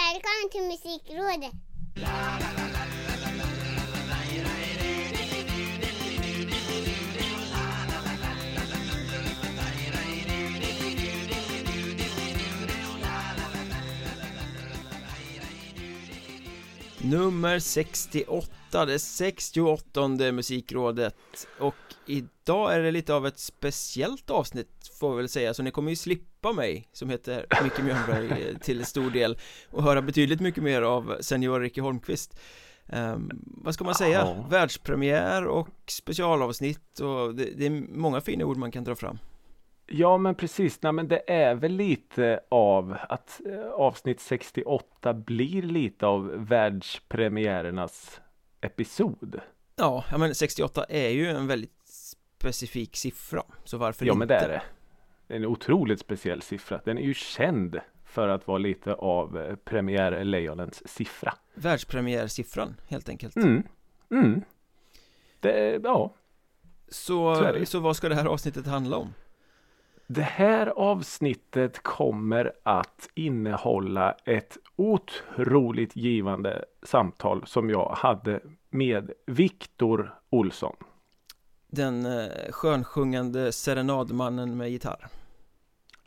Välkommen till Musikrådet! Nummer 68, det 68 musikrådet Och idag är det lite av ett speciellt avsnitt får vi väl säga Så ni kommer ju slippa mig som heter Micke Mjörnberg eh, till stor del Och höra betydligt mycket mer av senior Ricky Holmqvist um, Vad ska man säga? Ja. Världspremiär och specialavsnitt och det, det är många fina ord man kan dra fram Ja men precis, Nej, men det är väl lite av att eh, avsnitt 68 blir lite av världspremiärernas episod. Ja, ja men 68 är ju en väldigt specifik siffra Så varför ja inte? men det är det. Det är en otroligt speciell siffra. Den är ju känd för att vara lite av eh, premiärlejonens siffra. Världspremiärsiffran helt enkelt Mm. Mm. Det, ja, Så, Så det. så vad ska det här avsnittet handla om? Det här avsnittet kommer att innehålla ett otroligt givande samtal som jag hade med Viktor Olsson. Den eh, skönsjungande serenadmannen med gitarr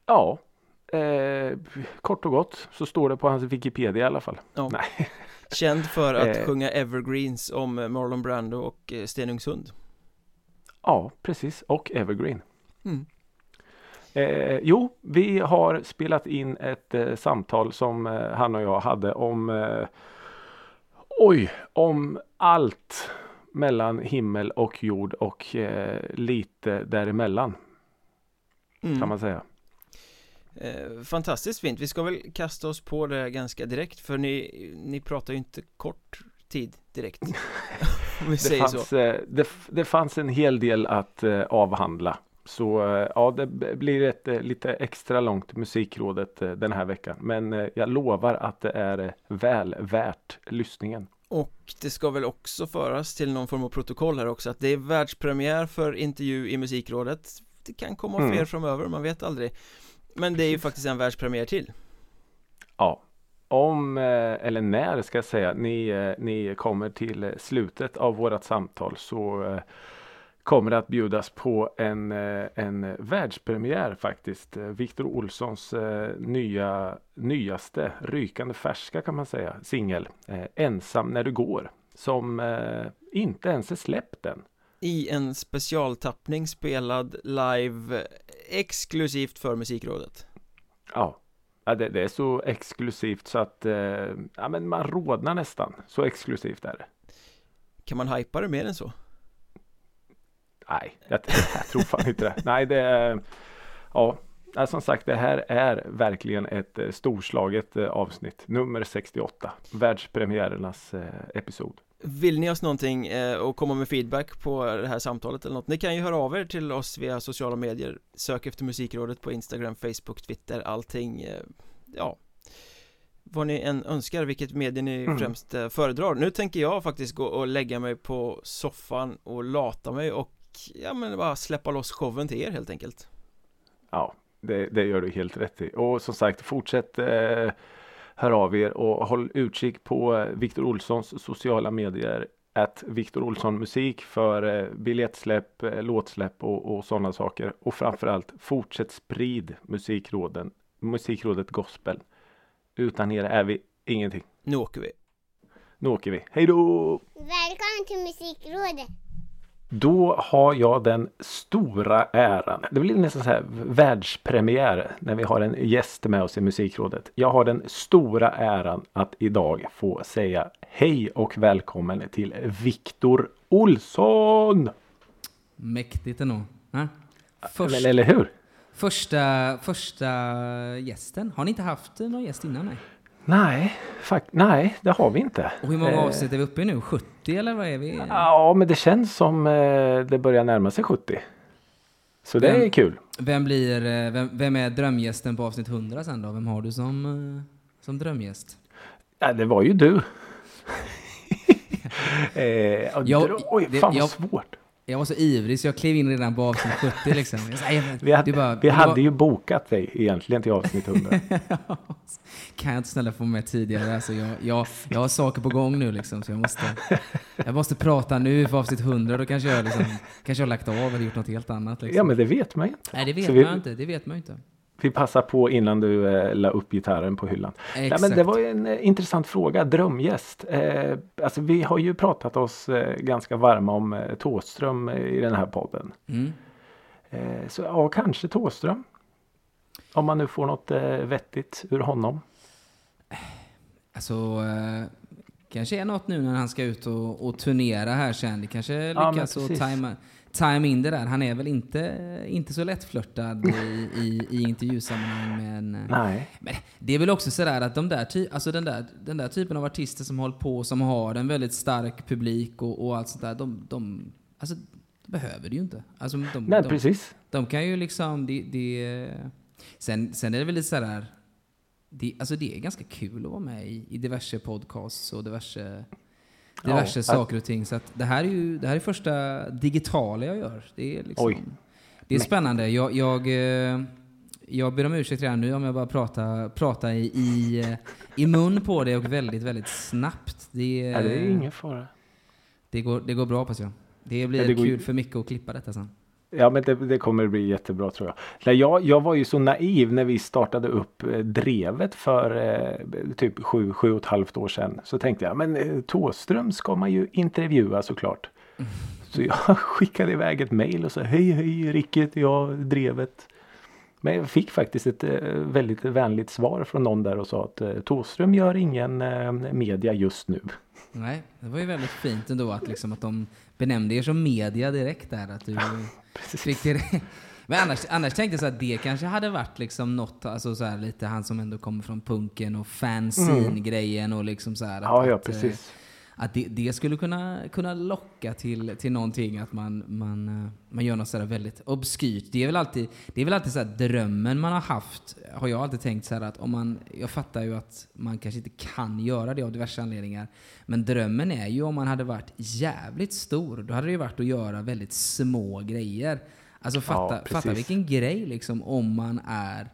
Ja, eh, kort och gott så står det på hans Wikipedia i alla fall. Ja. Nej. Känd för att Eh. sjunga evergreens om Marlon Brando och eh, Stenungsund Ja, precis. Och Evergreen. Mm. Eh, jo, vi har spelat in ett eh, samtal som eh, han och jag hade om eh, Oj, om allt mellan himmel och jord och eh, lite däremellan Mm. kan man säga. Eh, fantastiskt fint, vi ska väl kasta oss på det ganska direkt för ni, ni pratar ju inte kort tid direkt Om vi Det säger så fanns, eh, det, det fanns en hel del att eh, avhandla. Så eh, ja, det blir ett eh, lite extra långt musikrådet eh, den här veckan. Men jag lovar att det är väl värt lyssningen. Och det ska väl också föras till någon form av protokoll här också att det är världspremiär för intervju i musikrådet. Det kan komma Mm. fler framöver, man vet aldrig. Men det är ju faktiskt en världspremiär till. Ja, om eh, eller när ska jag säga ni, eh, ni kommer till eh, slutet av vårat samtal så kommer det att bjudas på en, eh, en världspremiär faktiskt. Eh, Viktor Olssons eh, nya, nyaste, rykande färska kan man säga, singel Ensam när du går. Som inte ens är släppt än. I en specialtappning spelad live exklusivt för musikrådet Ja, ja det, det är så exklusivt så att eh, ja, men man rodnar nästan. Så exklusivt är det. Kan man hypa det mer än så? Nej, jag, jag tror fan inte det. Nej, det är... Ja, som sagt, det här är verkligen ett eh, storslaget eh, avsnitt. Nummer 68. Världspremiärernas eh, episod. Vill ni oss någonting och komma med feedback på det här samtalet eller något? Ni kan ju höra av er till oss via sociala medier Sök efter musikrådet på Instagram, Facebook, Twitter, allting Ja Vad ni än önskar, vilket medie ni Mm. främst föredrar Nu tänker jag faktiskt gå och lägga mig på soffan och lata mig och Ja men bara släppa loss showen till er helt enkelt Ja, det, det gör du helt rätt i. Och som sagt, fortsätt eh, hör av er och håll utkik på eh, Viktor Olssons sociala medier. Att Viktor Olsson Musik för eh, biljettsläpp, eh, låtsläpp och, och sådana saker. Och framförallt fortsätt sprid musikråden, musikrådet Gospel. Utan er är vi ingenting. Nu åker vi Nu åker vi. Hej då! Välkommen till Musikrådet! Då har jag den stora äran. Det blir nästan så här världspremiär när vi har en gäst med oss i musikrådet. Jag har den stora äran att idag få säga hej och välkommen till Viktor Olsson! Mäktigt ändå. Ja. Först, eller hur? första, första gästen. Har ni inte haft någon gäst innan? Nej. Nej, fakt- nej, det har vi inte. Och hur många Eh, avsnitt är vi uppe i nu? 70 eller vad är vi? Ja, men det känns som eh, det börjar närma sig 70. Så det är Vem- kul. Vem blir, eh, vem, vem är drömgästen på avsnitt 100 sen då? Vem har du som, som drömgäst? Ja, det var ju du. eh, Jag- dra- oj, det- fan vad jag- svårt. Jag var så ivrig så jag klev in redan på avsnitt 70 liksom. "Nej, men Vi, hade, bara- vi hade bara- ju bokat dig egentligen till avsnitt 100. Kan jag inte snälla få med tidigare? Alltså jag, jag, jag har saker på gång nu liksom, så jag måste, jag måste prata nu för avsnitt 100. Då kanske jag, liksom, kanske jag har lagt av eller gjort något helt annat. Liksom. ja men det vet man ju inte. Nej, det vet Så man vi- inte. Det vet man inte. Vi passar på innan du eh, la upp gitarren på hyllan. Nej, Exakt. men det var en eh, intressant fråga. Drömgäst. Eh, alltså vi har ju pratat oss eh, ganska varma om eh, Thåström eh, i den här podden. Mm. Eh, så ja, kanske Thåström. Om man nu får något eh, vettigt ur honom. Alltså, kanske är något nu när han ska ut och, och turnera här sen. Det kanske Ja, lyckas att precis. tajma, tajma in det där. Han är väl inte, inte så lättflörtad i, i, i intervjusammanhang men... eh, Nej. Men det är väl också sådär att de där, alltså den, där, den där typen av artister som håller på, som har en väldigt stark publik och, och allt sånt där, de, de, alltså, de behöver det ju inte. Alltså, de, Nej de, precis. de kan ju liksom, det, det, sen, sen är det väl lite sådär, det, alltså det är ganska kul att vara med i, i diverse podcasts och diverse, diverse Ja, saker och ting. Så det här är ju det här är första digitala jag gör. Det är liksom, det är spännande. Jag, jag, eh, jag ber om ursäkt redan nu om jag bara pratar, pratar i, i, eh, i mun på det och väldigt, väldigt snabbt. Det, Ja, det är ingen fara. det, går, det går bra hoppas jag. Det blir Ja, det går kul för Micke att klippa detta sen. Ja men det, det kommer bli jättebra tror jag. Nej, jag. Jag var ju så naiv när vi startade upp eh, drevet för eh, typ sju, sju och ett halvt år sedan. Så tänkte jag men eh, Thåström ska man ju intervjua såklart. Så jag skickade iväg ett mail och sa hej hej Ricket, heter jag, drevet. Men jag fick faktiskt ett eh, väldigt vänligt svar från någon där och sa att eh, Thåström gör ingen eh, media just nu. Nej, det var ju väldigt fint ändå att, liksom, att de benämnde er som media direkt där. Att du fick det. Men annars, annars tänkte jag så att det kanske hade varit liksom något, alltså så här, lite han som ändå kommer från punken och fanzine-grejen och liksom så här. Att, Ja ja precis. Att det, det skulle kunna, kunna locka till, till någonting, att man, man, eh, man gör något sådär väldigt obskyrt. Det är väl alltid, det är väl alltid så här drömmen man har haft, har jag alltid tänkt så här att om man, jag fattar ju att man kanske inte kan göra det av diverse anledningar, men drömmen är ju om man hade varit jävligt stor, då hade det ju varit att göra väldigt små grejer. Alltså fatta, precis. fatta vilken grej liksom om man är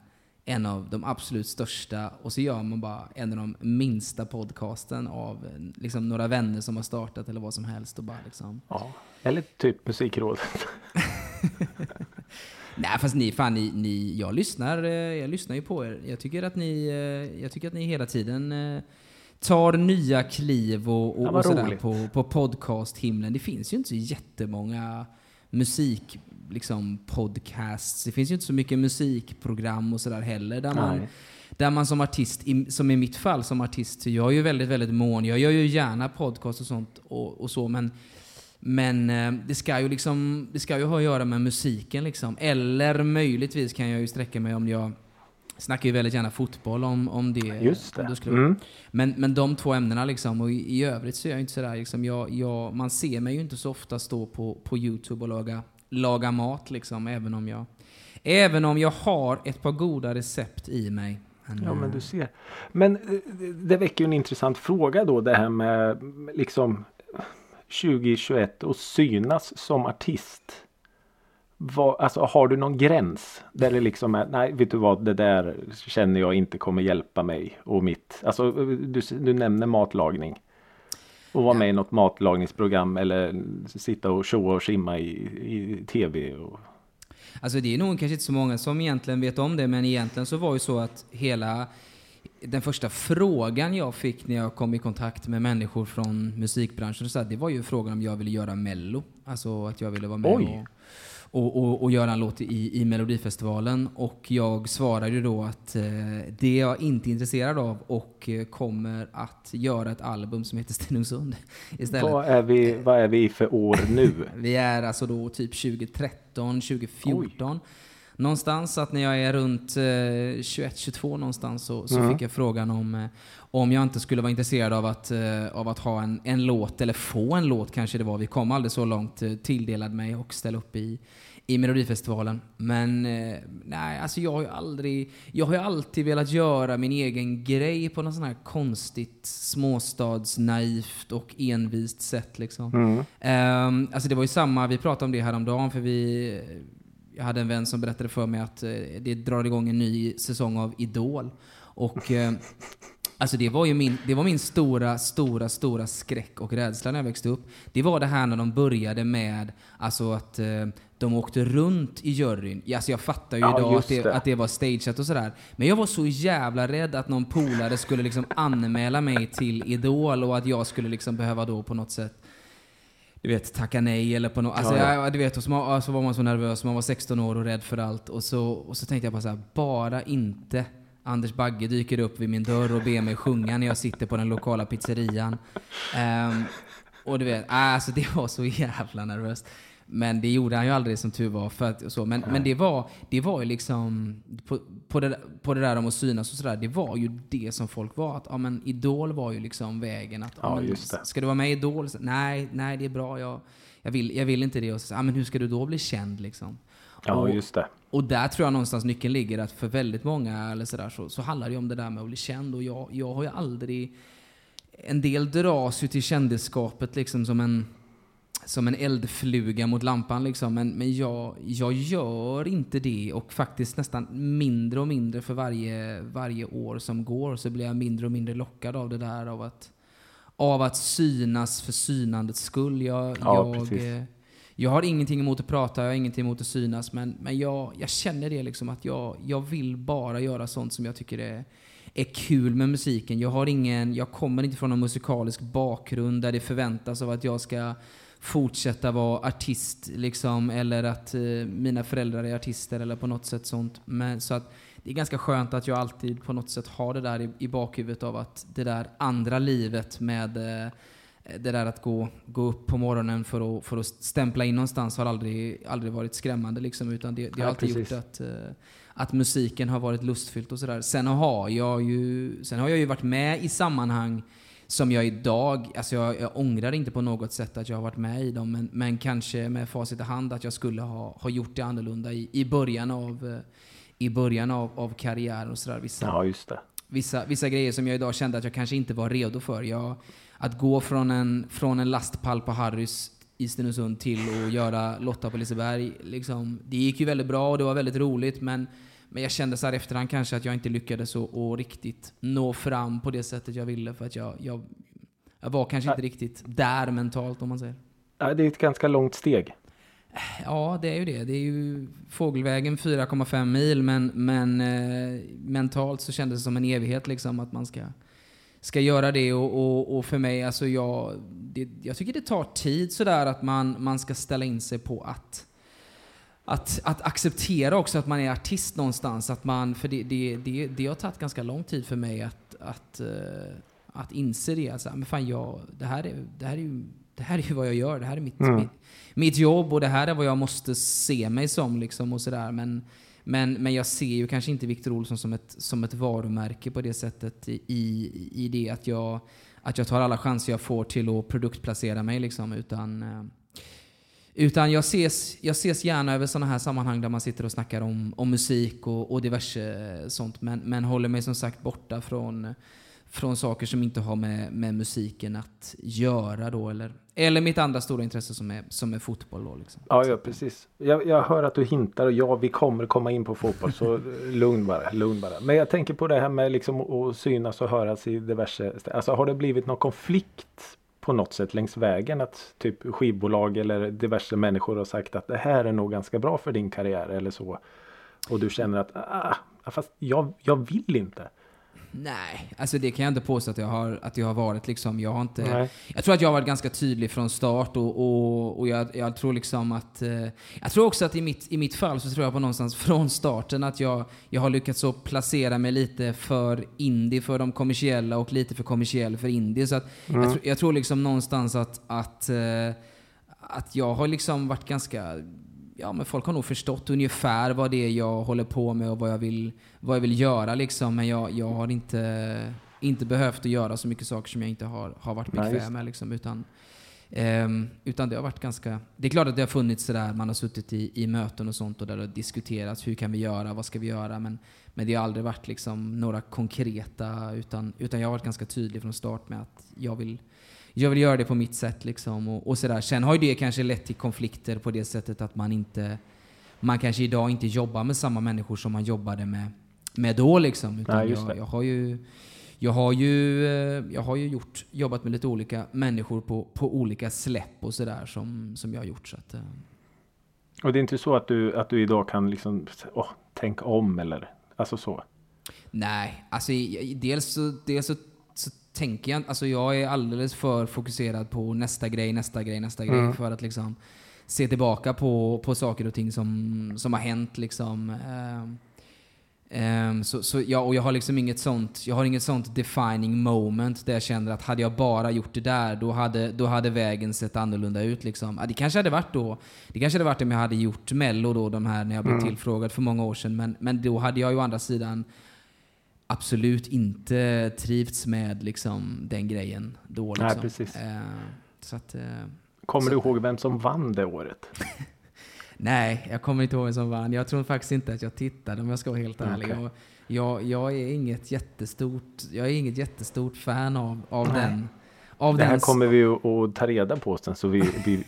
en av de absolut största och så gör man bara en av de minsta podcasten av liksom, några vänner som har startat eller vad som helst och bara liksom. Ja. Eller typ musikrådet. Nej fast ni, fan ni, ni jag lyssnar, eh, jag lyssnar ju på er. Jag tycker att ni, eh, jag tycker att ni hela tiden eh, tar nya kliv och, Ja, och, vad och sådär roligt. på, på podcast-himlen. Det finns ju inte så jättemånga musik liksom podcasts. Det finns ju inte så mycket musikprogram och sådär heller där man Nej. där man som artist, som i mitt fall som artist, jag är ju väldigt, väldigt mån. Jag gör ju gärna podcast och sånt och, och så, men, men eh, det ska ju liksom, det ska ju ha att göra med musiken liksom. Eller möjligtvis kan jag ju sträcka mig om jag snackar ju väldigt gärna fotboll om, om det. Just det. om skulle- Mm. men, men de två ämnena liksom, och i, i övrigt så är jag inte sådär liksom, jag, jag, man ser mig ju inte så ofta stå på, på Youtube och laga, laga mat liksom, även om jag, även om jag har ett par goda recept i mig. Ja men eh, du ser. Men eh, det- det väcker ju en intressant fråga då det här med liksom 2021 och synas som artist. Vad, alltså har du någon gräns? Där det liksom är, nej vet du vad det där känner jag inte kommer hjälpa mig och mitt. Alltså du, du nämner matlagning. Och vara med i något matlagningsprogram eller sitta och tjoa och simma i, i tv. Och, Alltså det är nog kanske inte så många som egentligen vet om det, men egentligen så var ju så att hela den första frågan jag fick när jag kom i kontakt med människor från musikbranschen, så här, det var ju frågan om jag ville göra mello. Alltså att jag ville vara med Oj. och, och, och, och göra en låt i, i Melodifestivalen. Och jag svarade ju då att eh, det är jag inte intresserad av och eh, kommer att göra ett album som heter Stenungsund istället. vad, är vi, vad är vi för år nu? Vi är alltså då typ 2013, 2014. Någonstans, att när jag är runt eh, 21-22 någonstans så, så Mm. fick jag frågan om, eh, om jag inte skulle vara intresserad av att, eh, av att ha en, en låt, eller få en låt kanske det var. Vi kom aldrig så långt, eh, tilldelad mig och ställa upp i, i Melodifestivalen. Men nej, alltså jag har ju aldrig... Jag har ju alltid velat göra min egen grej på något sånt här konstigt småstadsnaivt och envist sätt liksom. Mm. Ehm, alltså det var ju samma, vi pratade om det häromdagen för vi... Jag hade en vän som berättade för mig att eh, det drar igång en ny säsong av Idol. Och eh, Alltså det var ju min, det var min stora, stora, stora skräck och rädsla när jag växte upp. Det var det här när de började med alltså att eh, de åkte runt i juryn. Alltså jag fattar ju Ja, idag att det, det. att det var stageat och sådär. Men jag var så jävla rädd att någon polare skulle liksom anmäla mig till Idol och att jag skulle liksom behöva då på något sätt du vet, tacka nej eller på något. Alltså, Ja, ja. Jag, du vet, och så, man, så var man så nervös, man var 16 år och rädd för allt. Och så, och så tänkte jag bara så här, bara inte Anders Bagge dyker upp vid min dörr och ber mig sjunga när jag sitter på den lokala pizzerian. Ehm, och du vet, alltså det var så jävla nervöst. Men det gjorde han ju aldrig som tur var. För att, så. Men, men det var det var ju liksom, på, på, det, på det där om att synas och sådär, det var ju det som folk var. Att, ja, men Idol var ju liksom vägen. Att, Ja, men. Ska du vara med i Idol? Så, nej, nej det är bra. Jag, jag, vill, jag vill inte det. Och så, ja, men hur ska du då bli känd liksom? Ja, och, just det. och där tror jag någonstans nyckeln ligger att för väldigt många eller så, där, så, så handlar det ju om det där med att bli känd och jag, jag har ju aldrig... En del dras ju till kändisskapet liksom som en, som en eldfluga mot lampan liksom. Men, men jag, jag gör inte det och faktiskt nästan mindre och mindre för varje, varje år som går så blir jag mindre och mindre lockad av det där av att, av att synas för synandets skull. Jag, Ja, jag, eh, jag har ingenting emot att prata, jag har ingenting emot att synas, men, men jag, jag känner det liksom att jag, jag vill bara göra sånt som jag tycker är, är kul med musiken. Jag, har ingen, jag kommer inte från någon musikalisk bakgrund där det förväntas av att jag ska fortsätta vara artist, liksom, eller att eh, mina föräldrar är artister eller på något sätt sånt. Men, så att det är ganska skönt att jag alltid på något sätt har det där i, i bakhuvudet av att det där andra livet med eh, det där att gå, gå upp på morgonen för att, för att stämpla in någonstans har aldrig, aldrig varit skrämmande. Liksom, utan det, det har Ja, alltid precis. gjort att, eh, att musiken har varit lustfyllt och sådär. Sen har jag ju, sen har jag ju varit med i sammanhang som jag idag, alltså jag, jag ångrar inte på något sätt att jag har varit med i dem, men, men kanske med facit i hand att jag skulle ha, ha gjort det annorlunda i, i början av, eh, i början av, av karriären och sådär. Vissa, Ja, just det. vissa, vissa grejer som jag idag kände att jag kanske inte var redo för. Jag, att gå från en, från en lastpall på Harrys i Stenungsund till att göra Lotta på Liseberg, liksom, det gick ju väldigt bra och det var väldigt roligt men, men jag kände så här efterhand kanske att jag inte lyckades att, riktigt nå fram på det sättet jag ville för att jag, jag, jag var kanske inte riktigt där mentalt om man säger. Ja, det är ett ganska långt steg. Ja, det är ju det. Det är ju fågelvägen 4,5 mil, men, men eh, mentalt så kändes det som en evighet liksom att man ska, ska göra det. Och, och, och för mig, alltså jag, det, jag tycker det tar tid sådär att man, man ska ställa in sig på att att, att acceptera också att man är artist någonstans. Att man, för det, det, det, det har tagit ganska lång tid för mig att, att, eh, att inse det. Alltså, men fan, jag, det, här är, det, här är ju, det här är ju vad jag gör. Det här är mitt, Mm. mitt, mitt jobb och det här är vad jag måste se mig som. Liksom, och sådär. Men, men, men jag ser ju kanske inte Victor Olsson som ett, som ett varumärke på det sättet i, i, i det att jag, att jag tar alla chanser jag får till att produktplacera mig. Liksom, utan, eh, utan jag ses, jag ses gärna över sådana här sammanhang där man sitter och snackar om, om musik och, och diverse sånt. Men, men håller mig som sagt borta från, från saker som inte har med, med musiken att göra då. Eller, eller mitt andra stora intresse som är, som är fotboll då. Liksom. Ja, ja precis. Jag, jag hör att du hintar och ja, vi kommer komma in på fotboll. Så eh, lugn bara, lugn bara. Men jag tänker på det här med liksom att synas och höras i diverse. Alltså har det blivit någon konflikt på något sätt längs vägen? Att typ skivbolag eller diverse människor har sagt att det här är nog ganska bra för din karriär eller så. Och du känner att ah, fast jag, jag vill inte. Nej, alltså det kan jag inte påstå att jag har, att jag har varit. Liksom. Jag, har inte, Nej. jag tror att jag har varit ganska tydlig från start och, och, och jag, jag tror liksom att... Eh, jag tror också att i mitt, i mitt fall så tror jag på någonstans från starten att jag, jag har lyckats så placera mig lite för indie för de kommersiella och lite för kommersiell för indie. Så att jag, tr- jag tror liksom någonstans att, att, eh, att jag har liksom varit ganska ja, men folk har nog förstått ungefär vad det är jag håller på med och vad jag vill, vad jag vill göra liksom. Men jag, jag har inte, inte behövt att göra så mycket saker som jag inte har, har varit bekväm just med liksom. Utan, Ehm, utan det har varit ganska... Det är klart att det har funnits sådär, man har suttit i, i möten och sånt och där det har diskuterats hur kan vi göra, vad ska vi göra? Men, men det har aldrig varit liksom några konkreta, utan, utan jag har varit ganska tydlig från start med att jag vill, jag vill göra det på mitt sätt liksom och, och sådär. Sen har ju det kanske lett till konflikter på det sättet att man inte, man kanske idag inte jobbar med samma människor som man jobbade med, med då liksom. Utan Nej, jag, jag har ju jag har ju, eh, jag har ju gjort, jobbat med lite olika människor på, på olika släpp och sådär som, som jag har gjort. Så att, eh, Och det är inte så att du, att du idag kan liksom, åh, tänk om eller, alltså så. nej, alltså dels så, dels så tänker jag alltså jag är alldeles för fokuserad på nästa grej, nästa grej, nästa grej Mm. för att liksom se tillbaka på, på saker och ting som, som har hänt liksom. Ehm, så, så ja, och jag har liksom inget sånt, jag har inget sånt defining moment där jag känner att hade jag bara gjort det där, då hade, då hade vägen sett annorlunda ut liksom. Ja, det kanske hade varit då, det kanske hade varit om jag hade gjort mello då, de här när jag blev Mm. tillfrågad för många år sedan, men, men då hade jag ju å andra sidan absolut inte trivts med liksom den grejen då Nej, liksom. precis. Eh, så att, eh, Kommer Så- du ihåg vem som vann det året? Nej, jag kommer inte ihåg vem som vann. Jag tror faktiskt inte att jag tittade om jag ska vara helt ärlig. Och Jag, jag, är inget jättestort, jag är inget jättestort fan av, av Nej. den. Av Det här den kommer vi att- ta reda på sen så vi, vi,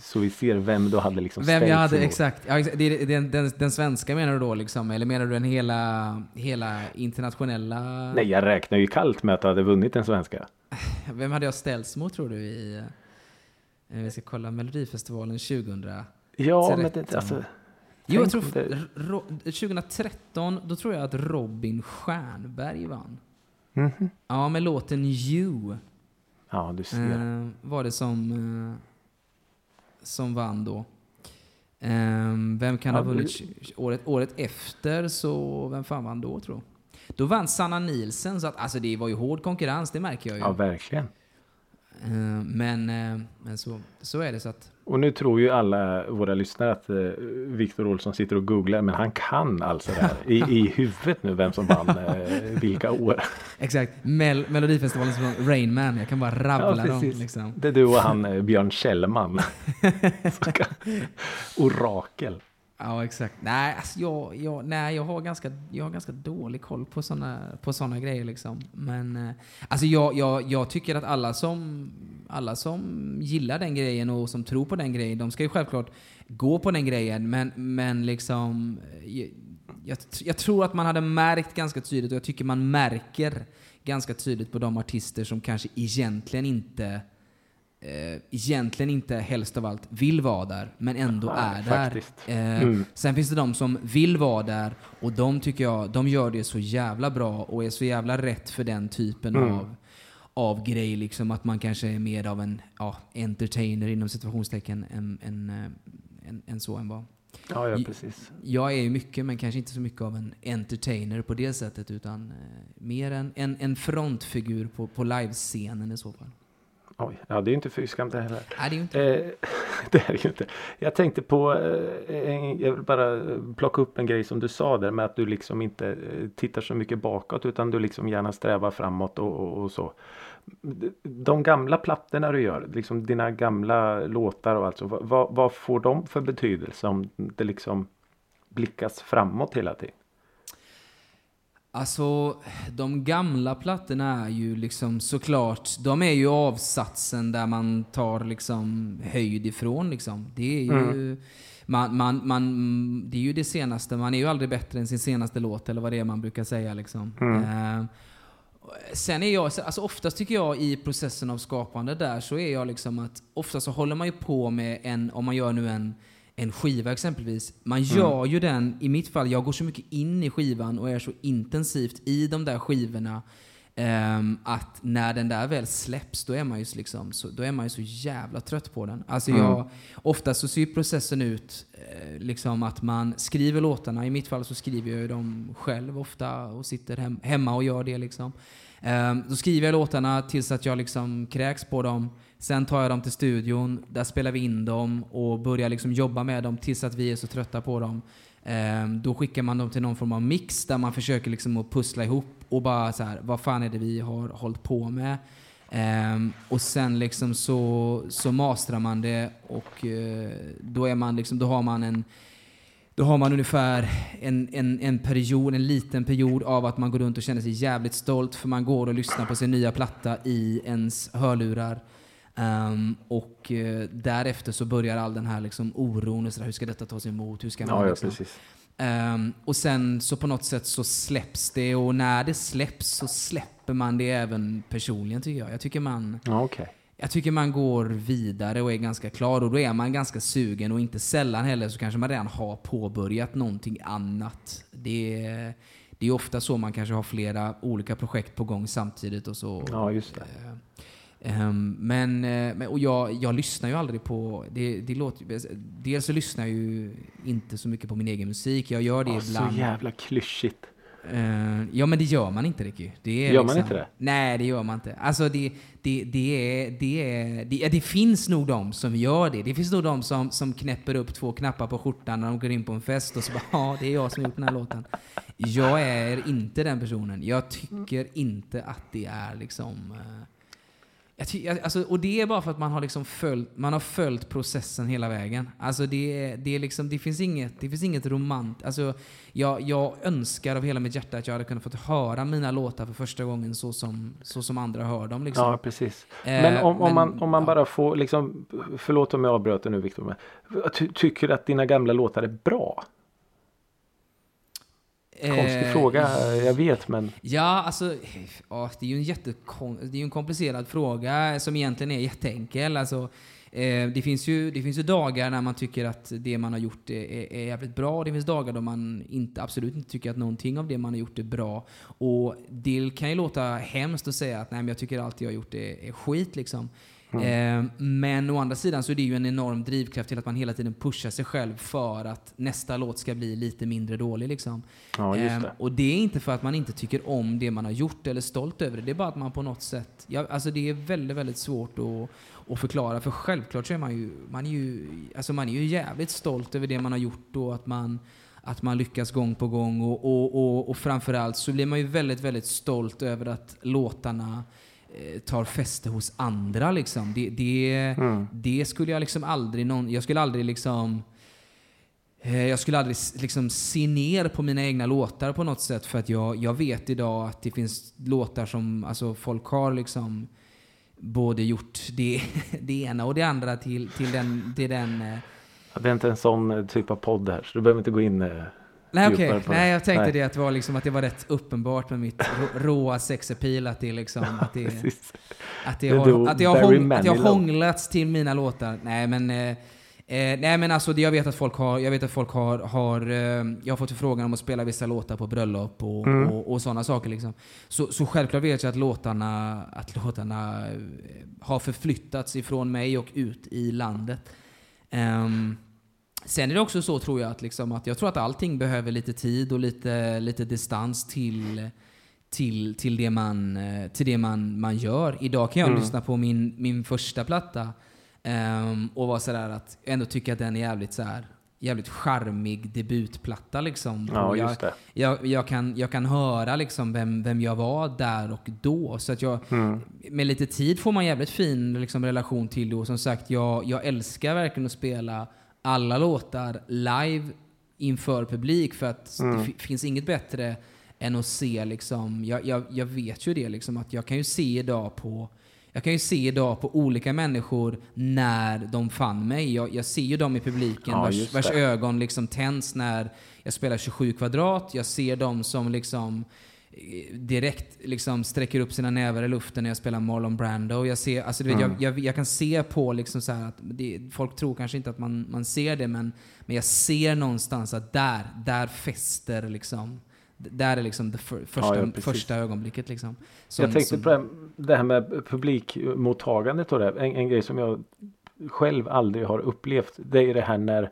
så vi ser vem du hade liksom vem jag hade, exakt. Ja, exakt. Det den, den, den svenska menar du då liksom? Eller menar du den hela, hela internationella? Nej, jag räknar ju kallt med att du hade vunnit den svenska. Vem hade jag ställts mot tror du i... eh, Vi ska kolla Melodifestivalen 2000. Ja, men det, alltså, Jo, jag tror ro, 2013, då tror jag att Robin Stjernberg vann. mhm. Ja, med låten You Ja, du ser. eh, var det som, eh, som vann då. Eh, vem kan Ja, ha vunnit tj- året, året efter, så vem fan vann då tror? Då vann Sanna Nielsen, så att, alltså det var ju hård konkurrens, det märker jag ju. Ja, verkligen. Eh, men eh, men så, så är det så att Och nu tror ju alla våra lyssnare att eh, Viktor Olsson sitter och googlar, men han kan alltså det här i, i huvudet nu vem som vann eh, vilka år. Exakt. Mel Melodifestivalens från Rain Man. Jag kan bara rabbla dem. Liksom. Det är du och han eh, Björn Kjellman. Som Orakel. Ja, exakt. Nej, alltså jag, jag, nej jag, har ganska, jag har ganska dålig koll på sådana på såna grejer. Liksom. Men eh, alltså jag, jag, jag tycker att alla som, alla som gillar den grejen och som tror på den grejen, de ska ju självklart gå på den grejen. Men, men liksom, eh, jag, jag, jag tror att man hade märkt ganska tydligt, och jag tycker man märker ganska tydligt på de artister som kanske egentligen inte eh, egentligen inte helst av allt vill vara där, men ändå Nej, är där. Eh, Mm. Sen finns det de som vill vara där och de tycker jag, de gör det så jävla bra och är så jävla rätt för den typen Mm. av, av grej. Liksom att man kanske är mer av en ja, entertainer inom situationstecken än, än, eh, än, än så än vad. Ja, ja, precis. Jag är ju mycket, men kanske inte så mycket av en entertainer på det sättet utan eh, mer en, en, en frontfigur på, på livescenen i så fall. Oj, ja, det är ju inte fy skam det heller. Nej, det är ju inte Eh, det är ju inte. Jag tänkte på, eh, en, jag vill bara plocka upp en grej som du sa där med att du liksom inte eh, tittar så mycket bakåt utan du liksom gärna strävar framåt och, och, och så. De gamla plattorna du gör, liksom dina gamla låtar och alltså, vad, vad- vad får de för betydelse om det liksom blickas framåt hela tiden? Alltså, de gamla plattorna är ju liksom såklart, de är ju avsatsen där man tar liksom höjd ifrån liksom. Det är ju, man, man, man, det är ju det senaste, man är ju aldrig bättre än sin senaste låt eller vad det är man brukar säga liksom. Eh, Sen är jag, alltså oftast tycker jag i processen av skapande där så är jag liksom att ofta så håller man ju på med en, om man gör nu en, en skiva exempelvis. Man gör ju den, i mitt fall, jag går så mycket in i skivan och är så intensivt i de där skivorna ehm, att när den där väl släpps då är man ju så liksom, så, då är man ju så jävla trött på den. Alltså jag, ofta så ser processen ut eh, liksom att man skriver låtarna, i mitt fall så skriver jag ju dem själv ofta och sitter hem, hemma och gör det liksom. Ehm, då skriver jag låtarna tills att jag liksom kräks på dem. Sen tar jag dem till studion, där spelar vi in dem och börjar liksom jobba med dem tills att vi är så trötta på dem. Ehm, då skickar man dem till någon form av mix där man försöker liksom att pussla ihop och bara så här, vad fan är det vi har hållit på med? Ehm, och sen liksom så, så mastrar man det och eh, då, är man liksom, då har man en då har man ungefär en, en, en period, en liten period av att man går runt och känner sig jävligt stolt för man går och lyssnar på sin nya platta i ens hörlurar. Ehm, och eh, därefter så börjar all den här liksom oron, och så där, hur ska detta tas emot? Hur ska man Ja, ja liksom, precis. Ehm, och sen så på något sätt så släpps det och när det släpps så släpper man det även personligen tycker jag. Jag tycker man, Ja, okej. jag tycker man går vidare och är ganska klar och då är man ganska sugen och inte sällan heller så kanske man redan har påbörjat någonting annat. Det är, det är ofta så man kanske har flera olika projekt på gång samtidigt och så. Ja, just det. Ehm, men, eh, men, och jag, jag lyssnar ju aldrig på, det, det låter, dels så lyssnar jag ju inte så mycket på min egen musik, jag gör det så ibland. jävla klyschigt. Eh, ja men det gör man inte Ricky. Det är Gör man liksom, inte det? Nej det gör man inte. Alltså det, det, det är, det är, det, det finns nog de som gör det. Det finns nog de som, som knäpper upp två knappar på skjortan när de går in på en fest och så bara ja det är jag som har gjort den här låten. Jag är inte den personen. Jag tycker inte att det är liksom eh, jag alltså, och det är bara för att man har, liksom följt, man har följt processen hela vägen. Alltså det, det, är liksom, det finns inget, det finns inget romant... Alltså jag, jag önskar av hela mitt hjärta att jag hade kunnat fått höra mina låtar för första gången så som, så som andra hör dem. Liksom. Ja, precis. Eh, Men om, om, men, man, om man ja. bara får, liksom, förlåt om jag avbröt nu Viktor, men ty, tycker du att dina gamla låtar är bra? Konstig Eh, fråga, jag vet, men Ja, alltså, ja, det är ju en jättekon, det är en komplicerad fråga som egentligen är jätteenkel. Alltså, eh, det, finns ju, det finns ju dagar när man tycker att det man har gjort är, är, är jävligt bra och det finns dagar då man inte, absolut inte tycker att någonting av det man har gjort är bra. Och det kan ju låta hemskt att säga att nej, men jag tycker allt jag har gjort är, är skit liksom. Eh, men å andra sidan så är det ju en enorm drivkraft till att man hela tiden pushar sig själv för att nästa låt ska bli lite mindre dålig liksom. ja, Ehm, det. och det är inte för att man inte tycker om det man har gjort eller är stolt över det. Det är bara att man på något sätt, ja, alltså det är väldigt, väldigt svårt att, att förklara. För självklart så är man ju, man är ju, alltså man är ju jävligt stolt över det man har gjort och att man, att man lyckas gång på gång. Och, och, och, och framförallt så blir man ju väldigt, väldigt stolt över att låtarna tar fäste hos andra liksom. Det, det, Mm. det skulle jag liksom aldrig någon, jag skulle aldrig liksom Eh, Jag skulle aldrig liksom se ner på mina egna låtar på något sätt för att jag, jag vet idag att det finns låtar som alltså folk har liksom både gjort det, det ena och det andra till, till den... Till den eh, Ja, Det är inte en sån eh, typ av podd här, så du behöver inte gå in. eh, nej okej, på nej jag tänkte Nej. det att det var liksom att det var rätt uppenbart med mitt rå- råa sexappeal att det liksom att det, att det har, att det har, hång, att det har hånglats till mina låtar. Nej men, eh, eh, nej men alltså det jag vet att folk har, jag vet att folk har, har eh, jag har fått förfrågan om att spela vissa låtar på bröllop och, Mm. och, och sådana saker liksom. Så, så självklart vet jag att låtarna, att låtarna eh, har förflyttats ifrån mig och ut i landet. Ehm, Sen är det också så tror jag att, liksom, att jag tror att allting behöver lite tid och lite, lite distans till, till, till det, man, eh, till det man, man gör. Idag kan jag Mm. lyssna på min, min första platta ehm, och vara sådär att ändå tycka att den är jävligt så här, jävligt charmig debutplatta liksom. Ja, jag, jag, jag, kan, jag kan höra liksom vem, vem jag var där och då. Så att jag, Mm. med lite tid får man jävligt fin liksom, relation till det. Och som sagt, jag, jag älskar verkligen att spela alla låtar live inför publik. För att Mm. det fi- finns inget bättre än att se liksom, jag, jag, jag vet ju det liksom, att jag kan ju se idag på jag kan ju se idag på olika människor när de fann mig. Jag, jag ser ju dem i publiken Ja, vars, vars ögon liksom tänds när jag spelar 27 kvadrat. Jag ser dem som liksom direkt liksom sträcker upp sina nävar i luften när jag spelar Marlon Brando. Jag, ser, alltså, vet, Mm. jag, jag, jag kan se på liksom så här att det, folk tror kanske inte att man, man ser det men, men jag ser någonstans att där, där fäster liksom där är liksom det för, första, ja, precis. första ögonblicket liksom. Som- jag tänkte som- på det, här- det här med publikmottagandet och det. En, en grej som jag själv aldrig har upplevt. Det är det här när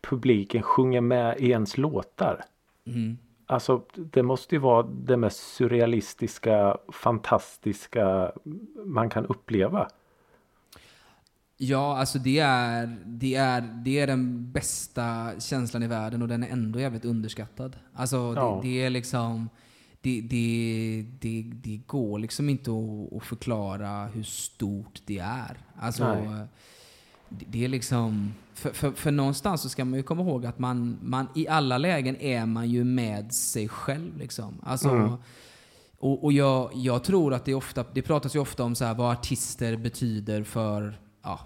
publiken sjunger med i ens låtar. Mm. Alltså det måste ju vara det mest surrealistiska, fantastiska man kan uppleva. Ja, alltså det är, det, är, det är den bästa känslan i världen och den är ändå jävligt underskattad. Alltså Ja. det, det är liksom... det, det, det, det går liksom inte att, att förklara hur stort det är. Alltså, Nej. Det, är liksom... För, för, för någonstans så ska man ju komma ihåg att man, man i alla lägen är man ju med sig själv. Liksom. Alltså, Mm. Och, och jag, jag tror att det, ofta, det pratas ju ofta om så här, vad artister betyder för ja,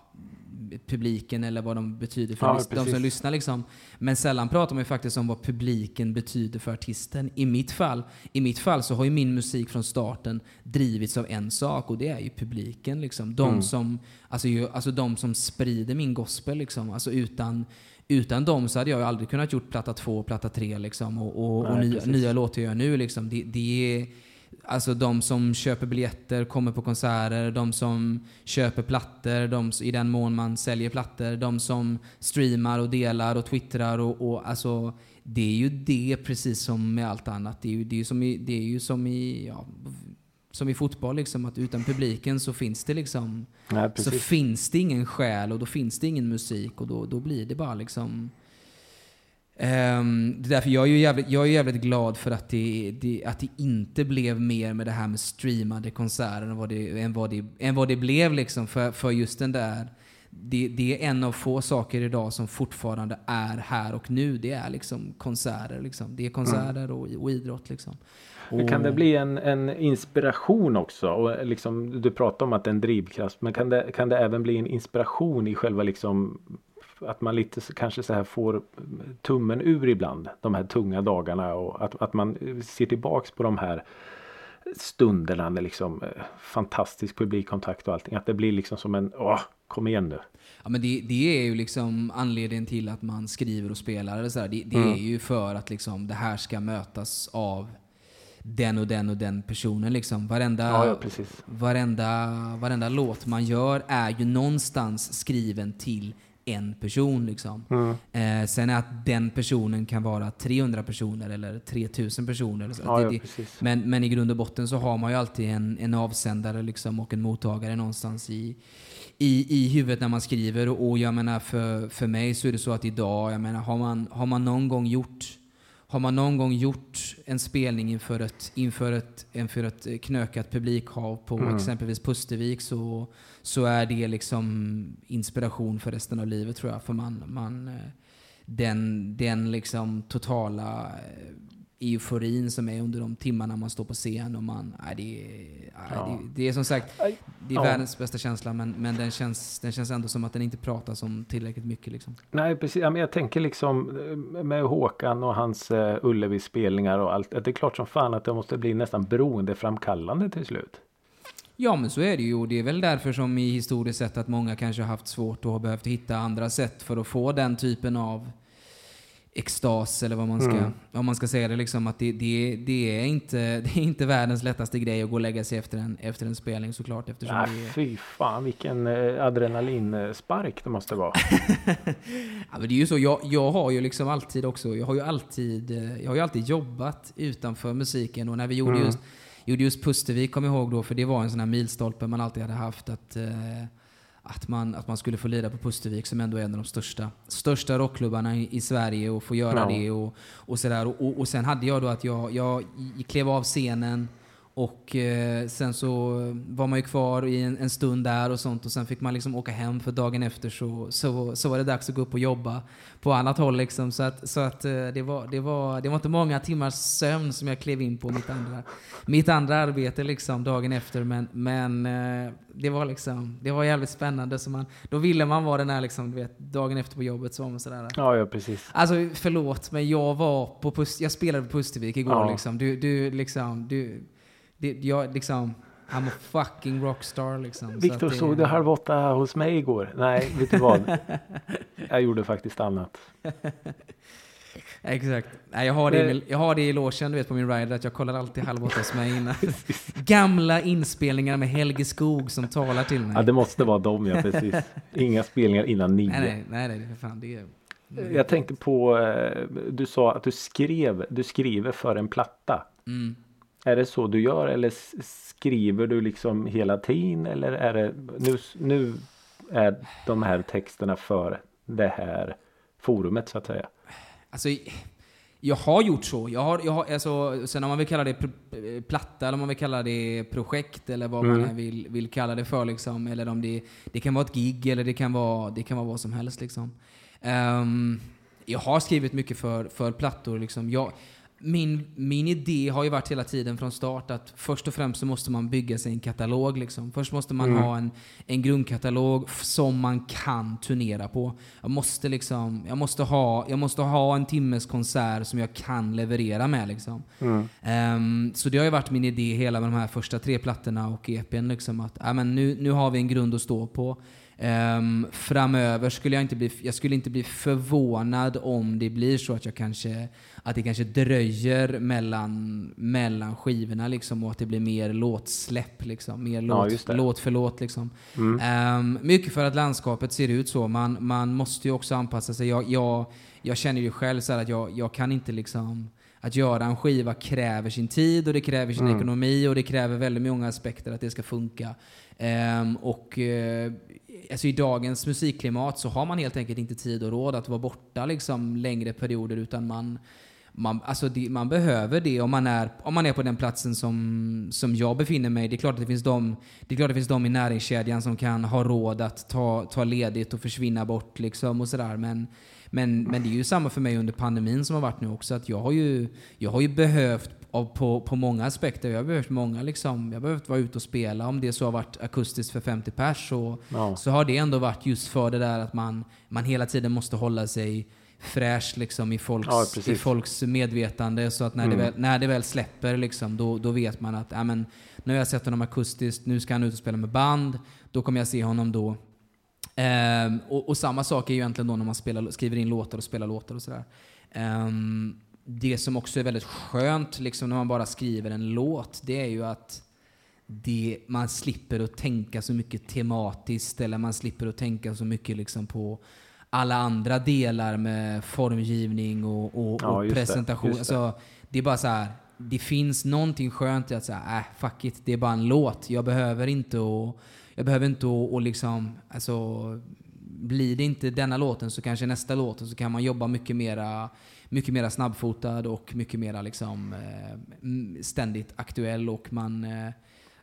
publiken eller vad de betyder för Ja, de som lyssnar. Liksom. Men sällan pratar man ju faktiskt om vad publiken betyder för artisten. I mitt fall, i mitt fall så har ju min musik från starten drivits av en sak och det är ju publiken. Liksom. De, Mm. som, alltså, ju, alltså de som sprider min gospel. Liksom. Alltså utan, utan dem så hade jag ju aldrig kunnat gjort platta två och platta tre liksom, och, och, och Nej, nya, precis. nya låtar jag gör nu. Liksom. Det, det är, Alltså de som köper biljetter, kommer på konserter, de som köper plattor, de, i den mån man säljer plattor, de som streamar och delar och twittrar och, och alltså det är ju det precis som med allt annat. Det är ju, det är ju som i, det är ju som i, ja, som i fotboll liksom, att utan publiken så finns det liksom Nej, så finns det ingen själ och då finns det ingen musik och då, då blir det bara liksom... Ehm, det är därför jag är ju jävligt, jag är jävligt glad för att det, det, att det inte blev mer med det här med streamade konserter än vad det, än vad det, än vad det blev liksom för, för just den där det, det är en av få saker idag som fortfarande är här och nu. Det är liksom konserter. Liksom. Det är konserter och, och idrott. Liksom. Men kan Och- det bli en, en inspiration också? Och liksom, du pratar om att det är en drivkraft. Men kan det, kan det även bli en inspiration i själva liksom att man lite kanske så här får tummen ur ibland. De här tunga dagarna och att, att man ser tillbaks på de här stunderna med liksom eh, fantastisk publikkontakt och allting. Att det blir liksom som en, åh, kom igen nu. Ja, men det, det är ju liksom anledningen till att man skriver och spelar. Eller så här. Det, det Mm. är ju för att liksom det här ska mötas av den och den och den personen. Liksom. Varenda, Ja, ja, precis. varenda, varenda låt man gör är ju någonstans skriven till en person. Liksom. Mm. Eh, sen är att den personen kan vara 300 personer eller 3000 personer. Så. Ja, det, det, men, men i grund och botten så har man ju alltid en, en avsändare liksom och en mottagare någonstans i, i, i huvudet när man skriver. Och, och jag menar för, för mig så är det så att idag, jag menar har man, har man någon gång gjort har man någon gång gjort en spelning inför ett, inför ett, inför ett knökat publikhav på Mm. exempelvis Pustervik så, så är det liksom inspiration för resten av livet tror jag. För man, man, eh, den, den liksom totala eh, euforin som är under de timmarna man står på scen och man, nej, det, är- nej, Ja. det, det är som sagt, det är Ja. världens bästa känsla men, men den, känns, den känns ändå som att den inte pratas om tillräckligt mycket liksom. Nej precis, ja, men jag tänker liksom eh, med Håkan och hans uh, Ullevi-spelningar och allt. Att det är klart som fan att det måste bli nästan beroendeframkallande till slut. Ja men så är det ju och det är väl därför som i historiskt sett att många kanske har haft svårt och har behövt hitta andra sätt för att få den typen av extas eller vad man ska, Mm. vad man ska säga det liksom att det, det, det, är inte, det är inte världens lättaste grej att gå och lägga sig efter en, efter en spelning såklart eftersom Nej, det är, fy fan vilken eh, adrenalinspark det måste vara. Ja, men det är ju så, jag, jag har ju liksom alltid också, jag har ju alltid, eh, jag har ju alltid jobbat utanför musiken och när vi gjorde Mm. just, gjorde just Pustervik, kom jag ihåg då, för det var en sån här milstolpe man alltid hade haft att, eh, att, man, att man skulle få lira på Pustervik som ändå är en av de största, största rockklubbarna i, i Sverige och få göra Ja. det och, och sådär. Och, och, och sen hade jag då att jag, jag klev av scenen och eh, sen så var man ju kvar i en, en stund där och sånt och sen fick man liksom åka hem för dagen efter så, så, så var det dags att gå upp och jobba på annat håll liksom. Så att, så att eh, det, var, det, var, det var inte många timmars sömn som jag klev in på mitt andra, mitt andra arbete liksom dagen efter. Men, men eh, det var liksom, det var jävligt spännande. Så man, då ville man vara den här liksom, du vet, dagen efter på jobbet så var man sådär. Ja, ja precis. Alltså förlåt, men jag var på Pust, jag spelade på Pustervik igår Ja. liksom. Du, du liksom, du, det, jag liksom, I'm a fucking rockstar liksom. Så Viktor det- såg du halv åtta hos mig igår? Nej, vet du vad? Jag gjorde faktiskt annat. Exakt. Nej, jag, har det i, Men- jag har det i logen, du vet på min rider, att jag kollar alltid halv åtta hos mig innan. Gamla inspelningar med Helge Skog som talar till mig. Ja, det måste vara dem, ja precis. Inga spelningar innan nio. nej, nej, nej, nej, för fan, det är... Jag tänkte på, eh, du sa att du skrev, du skriver för en platta. Mm. Är det så du gör eller skriver du liksom hela tiden eller är det nu, nu är de här texterna för det här forumet så att säga? Alltså, Jag har gjort så. Jag har, jag har, alltså, sen om man vill kalla det platta, eller om man vill kalla det projekt, eller vad man Mm. än vill, vill kalla det för. Liksom. Eller om det, det kan vara ett gig, eller det kan vara, det kan vara vad som helst. Liksom. Ehm, jag har skrivit mycket för, för plattor. Liksom. Jag, min, min idé har ju varit hela tiden från start att först och främst så måste man bygga sig en katalog. Liksom. Först måste man Mm. ha en, en grundkatalog som man kan turnera på. Jag måste, liksom, jag måste, ha, jag måste ha en timmes konsert som jag kan leverera med. Liksom. Mm. Ehm, så det har ju varit min idé hela med de här första tre plattorna och EPn. Liksom, att ja, men nu, nu har vi en grund att stå på. Ehm, framöver skulle jag inte bli, jag skulle inte bli förvånad om det blir så att jag kanske att det kanske dröjer mellan, mellan skivorna liksom, och att det blir mer låtsläpp. Liksom, mer Ja, låt, låt för låt. Liksom. Mm. Ehm, mycket för att landskapet ser ut så. Man, man måste ju också anpassa sig. Jag, jag, jag känner ju själv så här att jag, jag kan inte liksom... Att göra en skiva kräver sin tid och det kräver sin Mm. ekonomi och det kräver väldigt många aspekter att det ska funka. Ehm, och eh, alltså i dagens musikklimat så har man helt enkelt inte tid och råd att vara borta liksom längre perioder utan man, man, alltså det, man behöver det om man, är, om man är på den platsen som, som jag befinner mig. Det är klart att det finns de, det är klart att det finns de i näringskedjan som kan ha råd att ta, ta ledigt och försvinna bort liksom och sådär. Men, men, men det är ju samma för mig under pandemin som har varit nu också. Att jag har ju, jag har ju behövt på, på många aspekter. Jag har behövt många liksom, jag har behövt vara ute och spela. Om det så har varit akustiskt för 50 pers så, Ja. så har det ändå varit just för det där att man, man hela tiden måste hålla sig fräsch liksom i, folks, Ja, i folks medvetande. Så att när, Mm. det, väl, när det väl släpper liksom, då, då vet man att ja, men, nu har jag sett honom akustiskt, nu ska han ut och spela med band. Då kommer jag se honom då. Ehm, och, och samma sak är ju egentligen då när man spelar, skriver in låtar och spelar låtar och sådär. Ehm, det som också är väldigt skönt liksom, när man bara skriver en låt, det är ju att det, man slipper att tänka så mycket tematiskt eller man slipper att tänka så mycket liksom på alla andra delar med formgivning och, och, Ja, och presentation. det. Alltså, det är bara så här. Det finns någonting skönt i att säga, äh, fuck it, det är bara en låt. Jag behöver inte att, jag behöver inte att, och liksom, alltså, blir det inte denna låten så kanske nästa låt och så kan man jobba mycket mera, mycket mera snabbfotad och mycket mera liksom eh, ständigt aktuell och man, eh,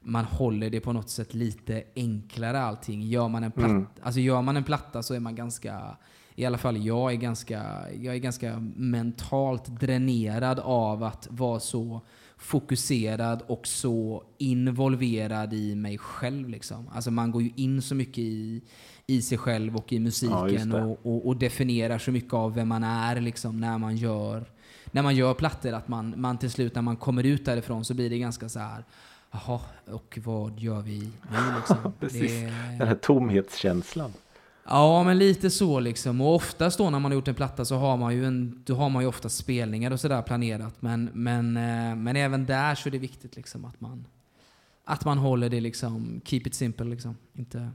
man håller det på något sätt lite enklare allting. Gör man en platta, Mm. alltså gör man en platta så är man ganska, i alla fall jag är ganska, jag är ganska mentalt dränerad av att vara så fokuserad och så involverad i mig själv. Liksom. Alltså man går ju in så mycket i, i sig själv och i Ja, musiken det. och, och, och definierar så mycket av vem man är liksom, när man gör när man gör plattor. Att man, man till slut när man kommer ut därifrån så blir det ganska så här. Jaha, och vad gör vi nu liksom? Precis. Det- Den här tomhetskänslan. Ja, men lite så liksom. Och oftast då när man har gjort en platta så har man ju, en, då har man ju ofta spelningar och sådär planerat. Men, men, eh, men även där så är det viktigt liksom att man, att man håller det liksom, keep it simple liksom. Inte,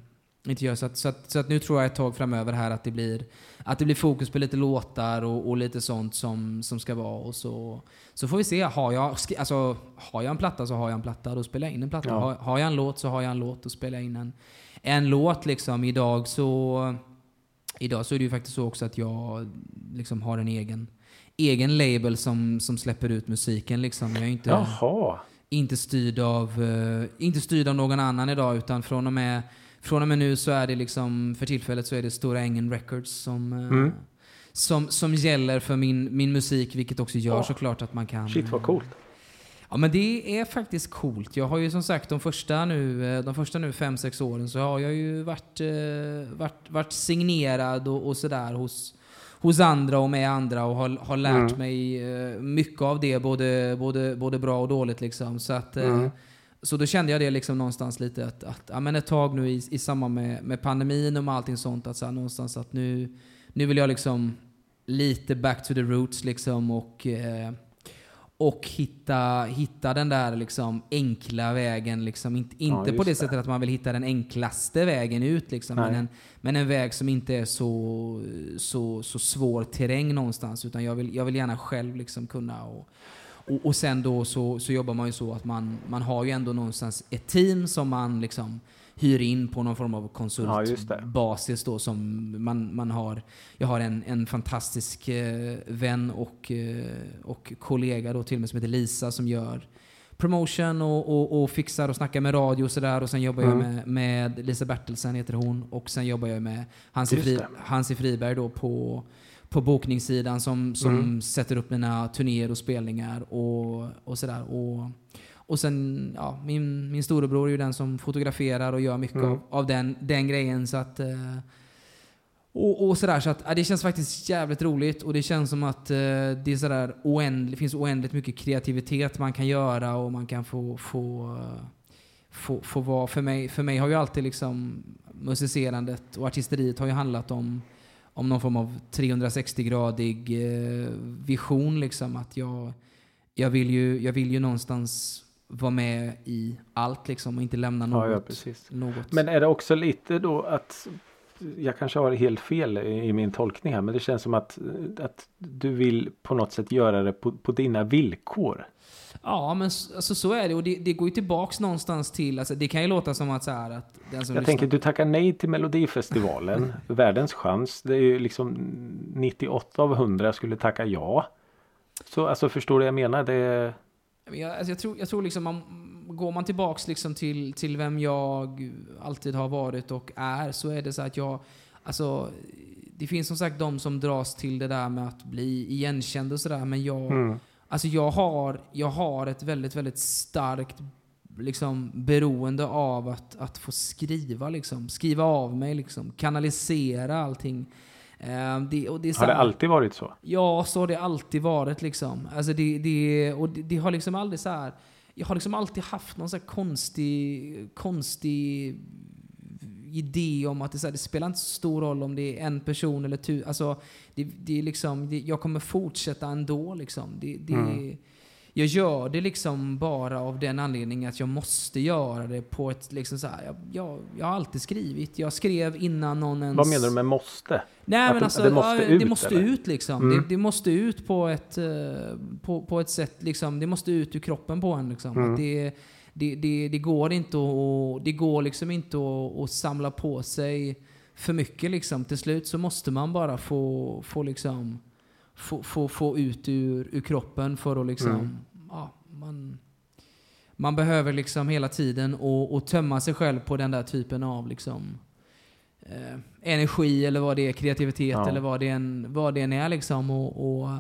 inte gör så att, så, att, så att nu tror jag ett tag framöver här att det blir, att det blir fokus på lite låtar och, och lite sånt som, som ska vara. Och så, så får vi se. Har jag, alltså, har jag en platta så har jag en platta. Då spelar jag in en platta. Ja. Har, har jag en låt så har jag en låt. Då spelar jag in en, en låt liksom. Idag så, idag så är det ju faktiskt så också att jag liksom har en egen, egen label som, som släpper ut musiken. Liksom. Jag är inte, Jaha. inte, styrd av, eh, inte styrd av någon annan idag utan från och med, från och med nu så är det liksom, för tillfället så är det Stora Ängen Records som, eh, Mm. som, som gäller för min, min musik vilket också gör Ja. såklart att man kan... Shit vad coolt. Ja men det är faktiskt coolt. Jag har ju som sagt de första nu, eh, de första nu fem, sex åren så har jag ju varit, eh, varit, varit signerad och, och sådär hos, hos andra och med andra och har, har lärt Mm. mig eh, mycket av det, både, både, både bra och dåligt liksom. Så, att, Mm. så då kände jag det liksom någonstans lite att, att ja, men ett tag nu i, i samband med, med pandemin och med allting sånt, att så här, någonstans att nu, nu vill jag liksom lite back to the roots liksom och eh, och hitta, hitta den där liksom enkla vägen. Liksom. Inte, inte på det det. sättet att man vill hitta den enklaste vägen ut. Liksom. Men, en, men en väg som inte är så, så, så svår terräng någonstans. Utan jag vill, jag vill gärna själv liksom kunna. Och, och, och sen då så, så jobbar man ju så att man, man har ju ändå någonstans ett team som man liksom hyr in på någon form av Ja, konsultbasis då som man, man har. Jag har en, en fantastisk eh, vän och, eh, och kollega då till och med som heter Lisa som gör promotion och, och, och fixar och snackar med radio och sådär. Och sen jobbar jag Mm. med, med Lisa Bertelsen heter hon. Och sen jobbar jag med Hansi, Fri. Hansi Friberg då på, på bokningssidan som, som Mm. sätter upp mina turnéer och spelningar och, och sådär. Och, och sen, ja, min, min storebror är ju den som fotograferar och gör mycket Mm. av, av den, den grejen. Så att, eh, och, och sådär, så att ja, det känns faktiskt jävligt roligt och det känns som att eh, det är sådär oändligt, finns oändligt mycket kreativitet man kan göra och man kan få, få, få, få vara, för mig, för mig har ju alltid liksom musicerandet och artisteriet har ju handlat om, om någon form av 360-gradig eh, vision liksom. Att jag, jag, vill ju, jag vill ju någonstans vara med i allt liksom och inte lämna något. Ja, något. Men är det också lite då att jag kanske har helt fel i min tolkning här men det känns som att, att du vill på något sätt göra det på, på dina villkor. Ja, men alltså, så är det. Och det, det går ju tillbaks någonstans till, alltså, det kan ju låta som att så här att den som Jag lyssnar- tänker du tackar nej till Melodifestivalen. Världens chans. Det är ju liksom 98 av 100 skulle tacka ja. Så alltså förstår du vad jag menar? Det, Jag, alltså jag, tror, jag tror liksom, man, går man tillbaks liksom till, till vem jag alltid har varit och är, så är det så att jag, alltså, det finns som sagt de som dras till det där med att bli igenkänd och sådär, men jag, mm, alltså jag har, jag har ett väldigt, väldigt starkt liksom, beroende av att, att få skriva, liksom. skriva av mig, liksom. kanalisera allting. Eh, det, och det är har det alltid varit så? Ja, så har det alltid varit liksom. Alltså det, det, och det, det har liksom aldrig så här... Jag har liksom alltid haft någon så konstig, konstig idé om att det, så här, det spelar inte så stor roll om det är en person eller tu. Alltså, det, det är liksom, det, jag kommer fortsätta ändå liksom. Det, det, Mm. Jag gör det liksom bara av den anledningen att jag måste göra det på ett liksom så här, jag, jag, jag har alltid skrivit. Jag skrev innan någon ens... Vad menar du med måste? Nej Att men alltså, det måste ja, ut, det måste eller? ut liksom. Mm. Det, det måste ut på ett, eh, på, på ett sätt liksom. Det måste ut ur kroppen på en liksom. Mm. Det, det, det, det går inte att, det går liksom inte att, att samla på sig för mycket liksom. Till slut så måste man bara få, få liksom få, få, få ut ur, ur kroppen för att liksom, Mm. ja, man, man behöver liksom hela tiden och, och tömma sig själv på den där typen av liksom eh, energi eller vad det är, kreativitet Ja. eller vad det än, vad det än är liksom. Och, och,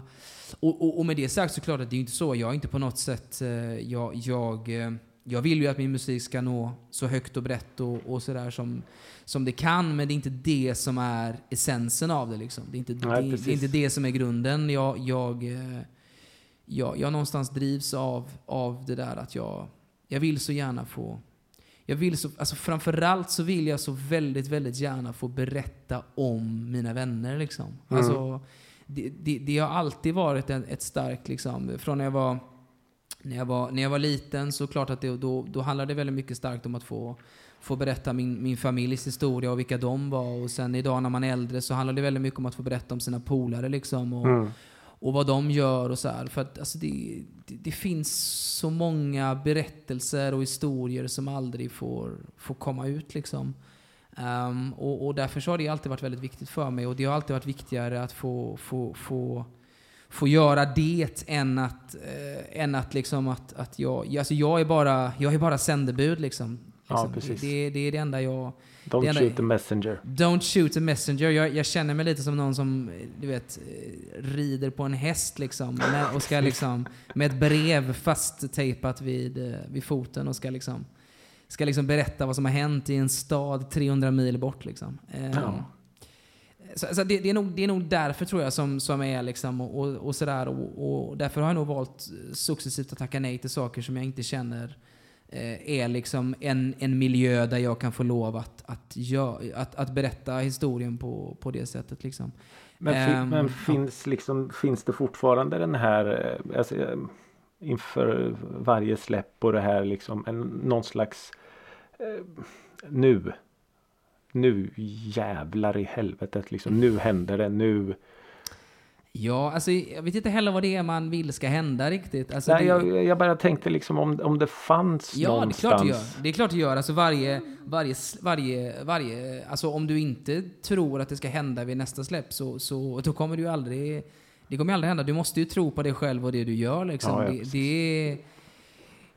och, och, med det sagt så klart att det är inte så. Jag är inte på något sätt, eh, jag, jag, eh, jag vill ju att min musik ska nå så högt och brett och, och sådär som, som det kan, men det är inte det som är essensen av det liksom. Det är inte, Nej, det, det är inte det som är grunden. Jag, jag, eh, jag, jag någonstans drivs av, av det där att jag, jag vill så gärna få jag vill så, alltså framförallt så vill jag så väldigt, väldigt gärna få berätta om mina vänner. Liksom. Mm. Alltså, det, det, det har alltid varit en, ett starkt, liksom, från när jag var när jag var, när jag var liten så klart att det, då, då handlade det väldigt mycket starkt om att få, få berätta min, min familjs historia och vilka de var. Och sen idag när man är äldre så handlar det väldigt mycket om att få berätta om sina polare liksom. Och, Mm. och vad de gör och så här. För att alltså, det, det, det finns så många berättelser och historier som aldrig får, får komma ut liksom. Ehm, och, och därför så har det alltid varit väldigt viktigt för mig och det har alltid varit viktigare att få, få, få, få göra det än att, eh, än att liksom att, att jag, alltså jag är bara, jag är bara sändebud liksom. Ja, liksom. precis. Det, det, är det enda jag, Don't enda- shoot the messenger. Don't shoot a messenger. Jag, jag känner mig lite som någon som, du vet, eh, rider på en häst liksom. Och ska liksom, med ett brev fasttejpat vid, eh, vid foten och ska liksom, ska liksom berätta vad som har hänt i en stad 300 mil bort liksom. Ja. Så, så det, det, är nog, det är nog därför tror jag som, som är liksom och, och, sådär. Och, och därför har jag nog valt successivt att tacka nej till saker som jag inte känner eh, är liksom en, en miljö där jag kan få lov att, att, gö- att, att berätta historien på, på det sättet. Liksom. Men, Ehm, men finns, liksom, finns det fortfarande den här eh, alltså, eh, inför varje släpp och det här liksom en, någon slags eh, nu nu jävlar i helvetet liksom nu händer det nu Ja, alltså jag vet inte heller vad det är man vill ska hända riktigt. Alltså, Nej, det, jag, jag bara tänkte liksom om, om det fanns Ja, det är någonstans klart det gör. Det är klart det gör. Alltså varje, varje, varje, varje, alltså om du inte tror att det ska hända vid nästa släpp så, så då kommer du aldrig, det kommer aldrig hända. Du måste ju tro på dig själv och det du gör liksom. Ja, ja, det, det, är-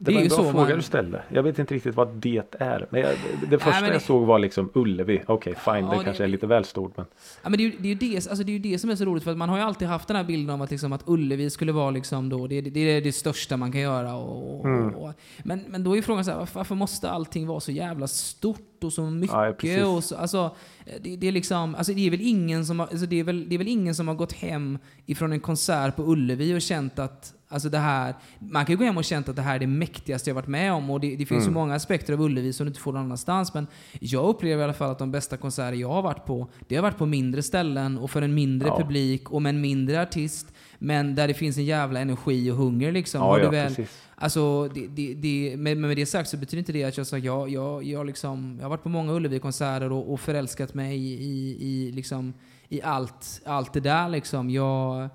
Det, det är var en bra så fråga man- du ställde. Jag vet inte riktigt vad det är. Men jag, det första men det- jag såg var liksom Ullevi. Okej, fine. Ja, det, det- kanske är lite väl stort. Men... Ja, men det, är ju- det, är det, alltså det är ju det som är så roligt, för att man har ju alltid haft den här bilden av att, liksom, att Ullevi skulle vara liksom då, det, det, är det största man kan göra. Och, Mm. och, men, men då är frågan så här, varför, måste allting vara så jävla stort och så mycket? Ja, ja, precis. och så, alltså, det, det, är liksom, alltså det, är väl ingen som har, alltså det, är väl, det är väl ingen som har gått hem ifrån en konsert på Ullevi och känt att Alltså det här, man kan ju gå hem och känt att det här är det mäktigaste jag varit med om och det, det finns så många aspekter av Ullevi som du inte får någon annanstans. Men jag upplever i alla fall att de bästa konserter jag har varit på, det har varit på mindre ställen och för en mindre Ja. publik och med en mindre artist. Men där det finns en jävla energi och hunger liksom. Ja, ja, väl, precis. Alltså, det, det, det, med, med det sagt så betyder inte det att jag sa jag, jag, jag, liksom, jag har varit på många Ullevi-konserter och, och förälskat mig i, i, i, liksom, i allt, allt det där. Liksom. Jag,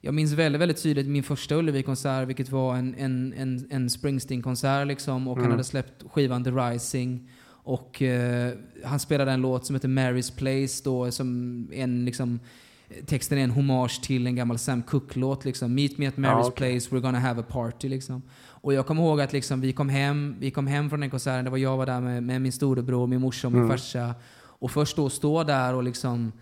jag minns väldigt, väldigt tydligt min första Ullevi-konsert, vilket var en, en, en, en Springsteen-konsert. Liksom, och han Mm. hade släppt skivan The Rising. Och eh, han spelade en låt som heter Mary's Place, då, som en liksom, Texten är en hommage till en gammal Sam Cooke-låt. Liksom. Meet me at Mary's Ja, okej. place, we're gonna have a party. Liksom. Och jag kommer ihåg att liksom, vi, kom hem, vi kom hem från den konserten, det var jag var där med, med min storebror, min morsa och min Mm. farsa. Och först då stå där och liksom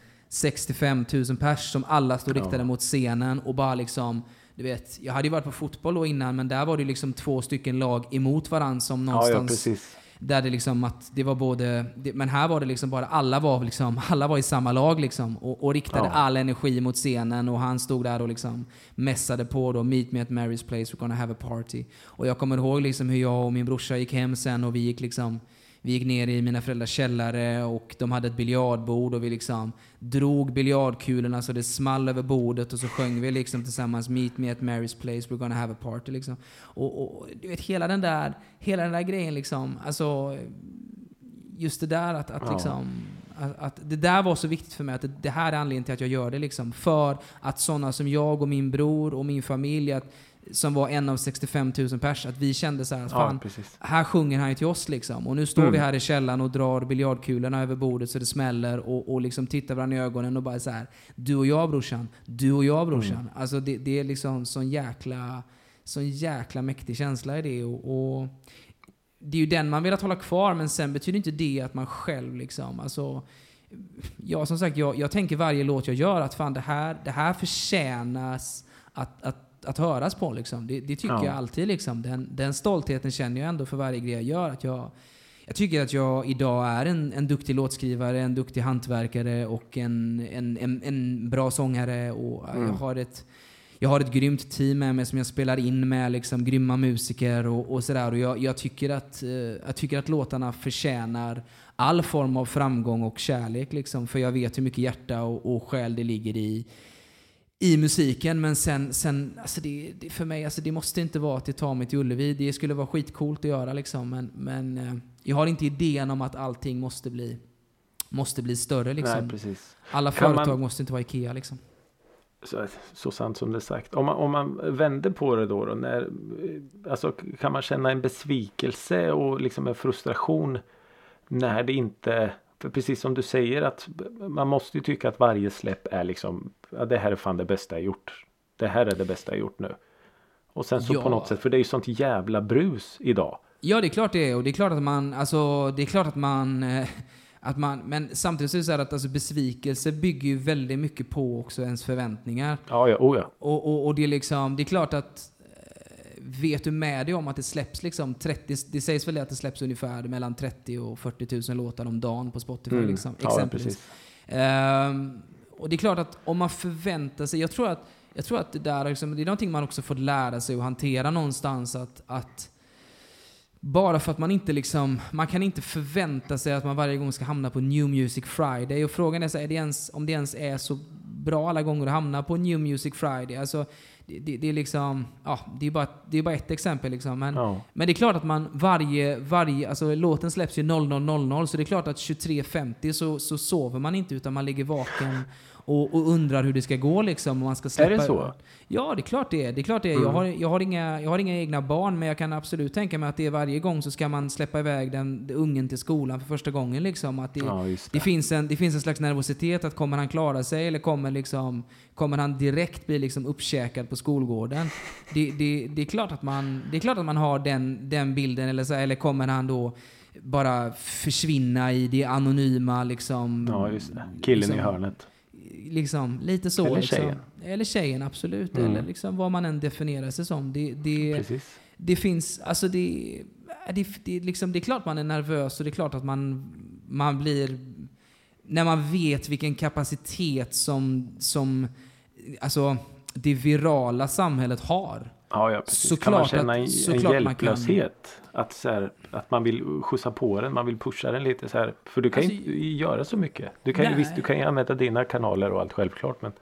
65 000 pers som alla stod Ja. riktade mot scenen och bara liksom du vet, jag hade ju varit på fotboll då innan men där var det liksom två stycken lag emot varandra som Ja, någonstans ja, precis. där det liksom att det var både, det, men här var det liksom bara alla var liksom, alla var i samma lag liksom och, och riktade Ja. all energi mot scenen och han stod där och liksom mässade på då Meet me at Mary's place, we're gonna have a party. Och jag kommer ihåg liksom hur jag och min brorsa gick hem sen och vi gick liksom vi gick ner i mina föräldrars källare och de hade ett biljardbord och vi liksom drog biljardkulorna så det small över bordet och så sjöng vi liksom tillsammans Meet me at Mary's place, we're gonna have a party liksom. Och, och du vet hela den där, hela den där grejen liksom, alltså just det där att, att Ja. liksom att, att det där var så viktigt för mig, att det, det här är anledningen till att jag gör det liksom. För att sådana som jag och min bror och min familj, att, som var en av 65 000 pers, att vi kände så här, att fan, Ja, här sjunger han ju till oss liksom. Och nu står Mm. vi här i källaren och drar biljardkulorna över bordet så det smäller och, och liksom tittar varandra i ögonen och bara så här. Du och jag brorsan, du och jag brorsan. Mm. Alltså det, det är liksom sån jäkla, sån jäkla mäktig känsla i det. Och, och det är ju den man vill att hålla kvar men sen betyder inte det att man själv liksom, alltså Ja, som sagt, jag, jag tänker varje låt jag gör att fan det här, det här förtjänas att, att, att höras på liksom. Det, det tycker Ja. jag alltid liksom. Den, den stoltheten känner jag ändå för varje grej jag gör. Att jag, jag tycker att jag idag är en, en duktig låtskrivare, en duktig hantverkare och en, en, en, en bra sångare. Och Mm. jag, har ett, jag har ett grymt team med mig som jag spelar in med, liksom, grymma musiker och, och sådär. Och jag, jag, tycker att, eh, jag tycker att låtarna förtjänar all form av framgång och kärlek. Liksom, för jag vet hur mycket hjärta och, och själ det ligger i, i musiken. Men sen, sen alltså det, det, för mig, alltså det måste inte vara att det tar mig till Ullevi. Det skulle vara skitcoolt att göra liksom. Men, men eh, jag har inte idén om att allting måste bli, måste bli större liksom. Nej, precis. Alla Kan man- företag måste inte vara IKEA liksom. Så, så sant som det är sagt. Om man, om man vänder på det då, då när, alltså, kan man känna en besvikelse och liksom en frustration när det inte för precis som du säger att man måste ju tycka att varje släpp är liksom ja, det här är fan det bästa jag gjort. Det här är det bästa jag gjort nu. Och sen så Ja. på något sätt, för det är ju sånt jävla brus idag. Ja, det är klart det är. Och det är klart att man, alltså, det är klart att man, eh, att man, men samtidigt så är det så här att alltså, besvikelse bygger ju väldigt mycket på också ens förväntningar. Ja, ja, oh ja. Och, och, och det är liksom, det är klart att vet du med dig om att det släpps liksom 30, det sägs väl att det släpps ungefär mellan 30 och 40 000 låtar om dagen på Spotify Mm. liksom, Ja, ja, exempelvis. precis. Ehm, och det är klart att om man förväntar sig, jag tror att, jag tror att det där liksom, det är någonting man också får lära sig att hantera någonstans att, att bara för att man inte liksom, man kan inte förvänta sig att man varje gång ska hamna på New Music Friday. Och frågan är, så, är det ens, om det ens är så bra alla gånger att hamna på New Music Friday. Alltså, det, det, är liksom, ja, det är bara, det är bara ett exempel liksom. Men, Ja. men det är klart att man varje, varje, alltså låten släpps ju 00.00 så det är klart att 23.50 så, så sover man inte utan man ligger vaken och, och undrar hur det ska gå liksom. Man ska släppa Är det så? Ja, det är klart det är. Det är, klart det är. Jag, Mm. har, jag, har inga, jag har inga egna barn, men jag kan absolut tänka mig att det är varje gång så ska man släppa iväg den, ungen till skolan för första gången. Liksom. Att det, Ja, det, det. finns en, det finns en slags nervositet att kommer han klara sig eller kommer, liksom, kommer han direkt bli liksom uppkäkad på skolgården? Det, det, det, är klart att man, det är klart att man har den, den bilden, eller, så, eller kommer han då bara försvinna i det anonyma liksom... Ja, just det. Killen i liksom- hörnet. Liksom, lite så. Eller liksom. tjejen. Eller tjejen, absolut. Mm. Eller liksom vad man än definierar sig som. Det, det, Precis. det finns, alltså det, det, det, liksom, det är klart man är nervös och det är klart att man, man blir, när man vet vilken kapacitet som, som alltså, det virala samhället har. Ja, ja precis. Såklart kan man att- känna en, en såklart man kan. hjälplöshet? Att, så här, att man vill skjutsa på den, man vill pusha den lite så här. För du kan ju Alltså, inte göra så mycket. Du kan ju, visst, du kan ju använda dina kanaler och allt självklart. Men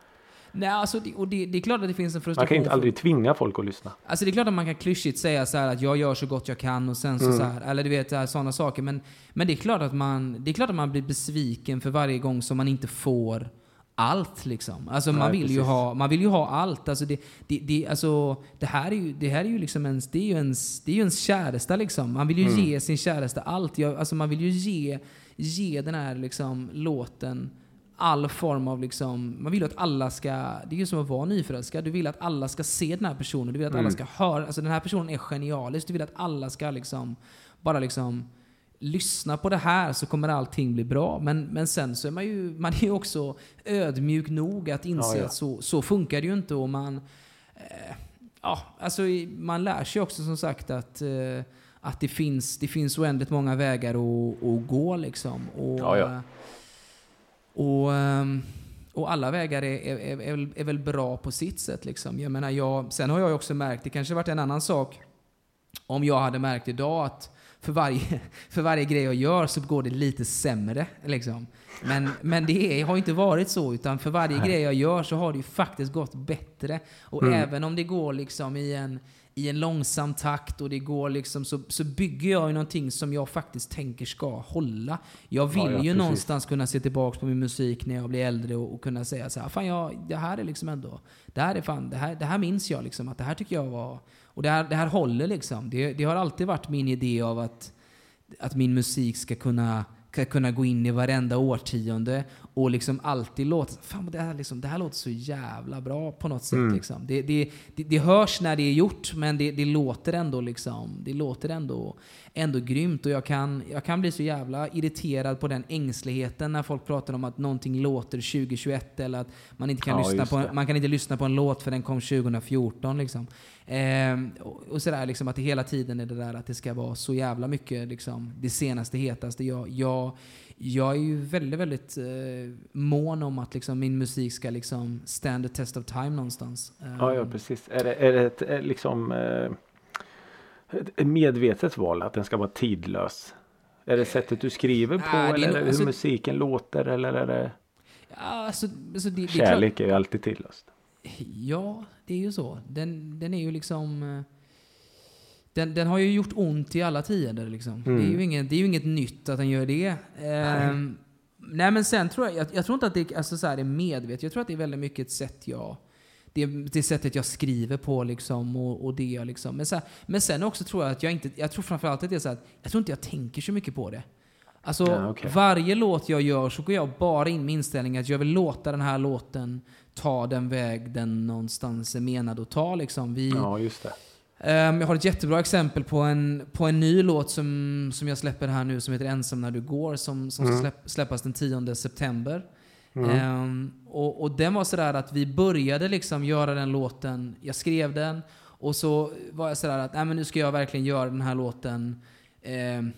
Nej, alltså, det, och det, det är klart att det finns en frustration. man kan ju inte aldrig tvinga folk att lyssna. Alltså det är klart att man kan klyschigt säga så att jag gör så gott jag kan och sen så, Mm. så här, eller du vet sådana saker. Men, men det, är klart att man, det är klart att man blir besviken för varje gång som man inte får allt liksom. Alltså man, Nej, vill ju ha, man vill ju ha allt. Alltså det, det, det, alltså, det, här är ju, det här är ju liksom ens, det är ju ens, det är ju ens käresta liksom. Man vill ju Mm. ge sin käresta allt. Jag, alltså man vill ju ge, ge den här liksom låten all form av liksom, man vill ju att alla ska, det är ju som att vara nyförälskad, du vill att alla ska se den här personen, du vill att alla Mm. ska höra, alltså den här personen är genialisk, du vill att alla ska liksom, bara liksom lyssna på det här så kommer allting bli bra. Men, men sen så är man ju, man är också ödmjuk nog att inse Ja, ja. att så, så funkar det ju inte och man, eh, ja, alltså man lär sig också som sagt att eh, att det finns, det finns oändligt många vägar att, att gå liksom. Och, Ja, eh, och, ehm, och alla vägar är, är, är, är, väl, är väl bra på sitt sätt. Liksom. Jag menar, jag, sen har jag också märkt, det kanske varit en annan sak om jag hade märkt idag att för varje, för varje grej jag gör så går det lite sämre. Liksom. Men, men det är, har inte varit så, utan för varje Nej. grej jag gör så har det ju faktiskt gått bättre. Och Mm. även om det går liksom i en, i en långsam takt och det går liksom så, så bygger jag ju någonting som jag faktiskt tänker ska hålla. Jag vill Ja, ja, ju precis. någonstans kunna se tillbaka på min musik när jag blir äldre och, och kunna säga så här, fan jag, det här är liksom ändå, det här är fan, det här, det här minns jag liksom, att det här tycker jag var, och det här, det här håller liksom. Det, det har alltid varit min idé av att, att min musik ska kunna, ska kunna gå in i varenda årtionde och liksom alltid låta, fan det här, liksom, det här låter så jävla bra på något sätt. Mm. Liksom. Det, det, det, det hörs när det är gjort, men det, det låter ändå liksom, det låter ändå, ändå grymt. Och jag kan, jag kan bli så jävla irriterad på den ängsligheten när folk pratar om att någonting låter 2021 eller att man inte kan, Ja, lyssna på, det. man kan inte lyssna på en låt för den kom 2014. Liksom. Ehm, och, och sådär liksom att det hela tiden är det där att det ska vara så jävla mycket liksom, det senaste, hetaste. Jag, jag, jag är ju väldigt, väldigt eh, mån om att liksom, min musik ska liksom stand the test of time någonstans. Ehm, Ja, ja precis. Är det, är det ett, eh, liksom eh, ett medvetet val att den ska vara tidlös? Är det sättet du skriver på är eller är det hur alltså- musiken låter eller är det Ja, alltså, alltså det, det är klart- kärlek är ju alltid tidlöst. Ja, det är ju så. Den, den är ju liksom... Den, den har ju gjort ont i alla tider. Liksom. Mm. Det, är ju inget, det är inget nytt att den gör det. Ehm, nej, men sen tror jag, jag, jag tror inte att det alltså, så här, är medvetet. Jag tror att det är väldigt mycket ett sätt jag... Det, det sättet jag skriver på liksom, och, och det jag liksom... Men, så här, men sen också tror jag att jag inte... Jag tror framförallt att det är så här, jag tror inte jag tänker så mycket på det. Alltså, Ja, okej. varje låt jag gör så går jag bara in med inställningen att jag vill låta den här låten ta den väg den någonstans är menad att ta. Liksom. Vi, Ja, just det. Ehm, jag har ett jättebra exempel på en, på en ny låt som, som jag släpper här nu som heter Ensam när du går som, som Mm. ska släpp, släppas den 10 september. Mm. Ehm, och, och den var sådär att vi började liksom göra den låten, jag skrev den och så var jag sådär att Nej, men nu ska jag verkligen göra den här låten ehm,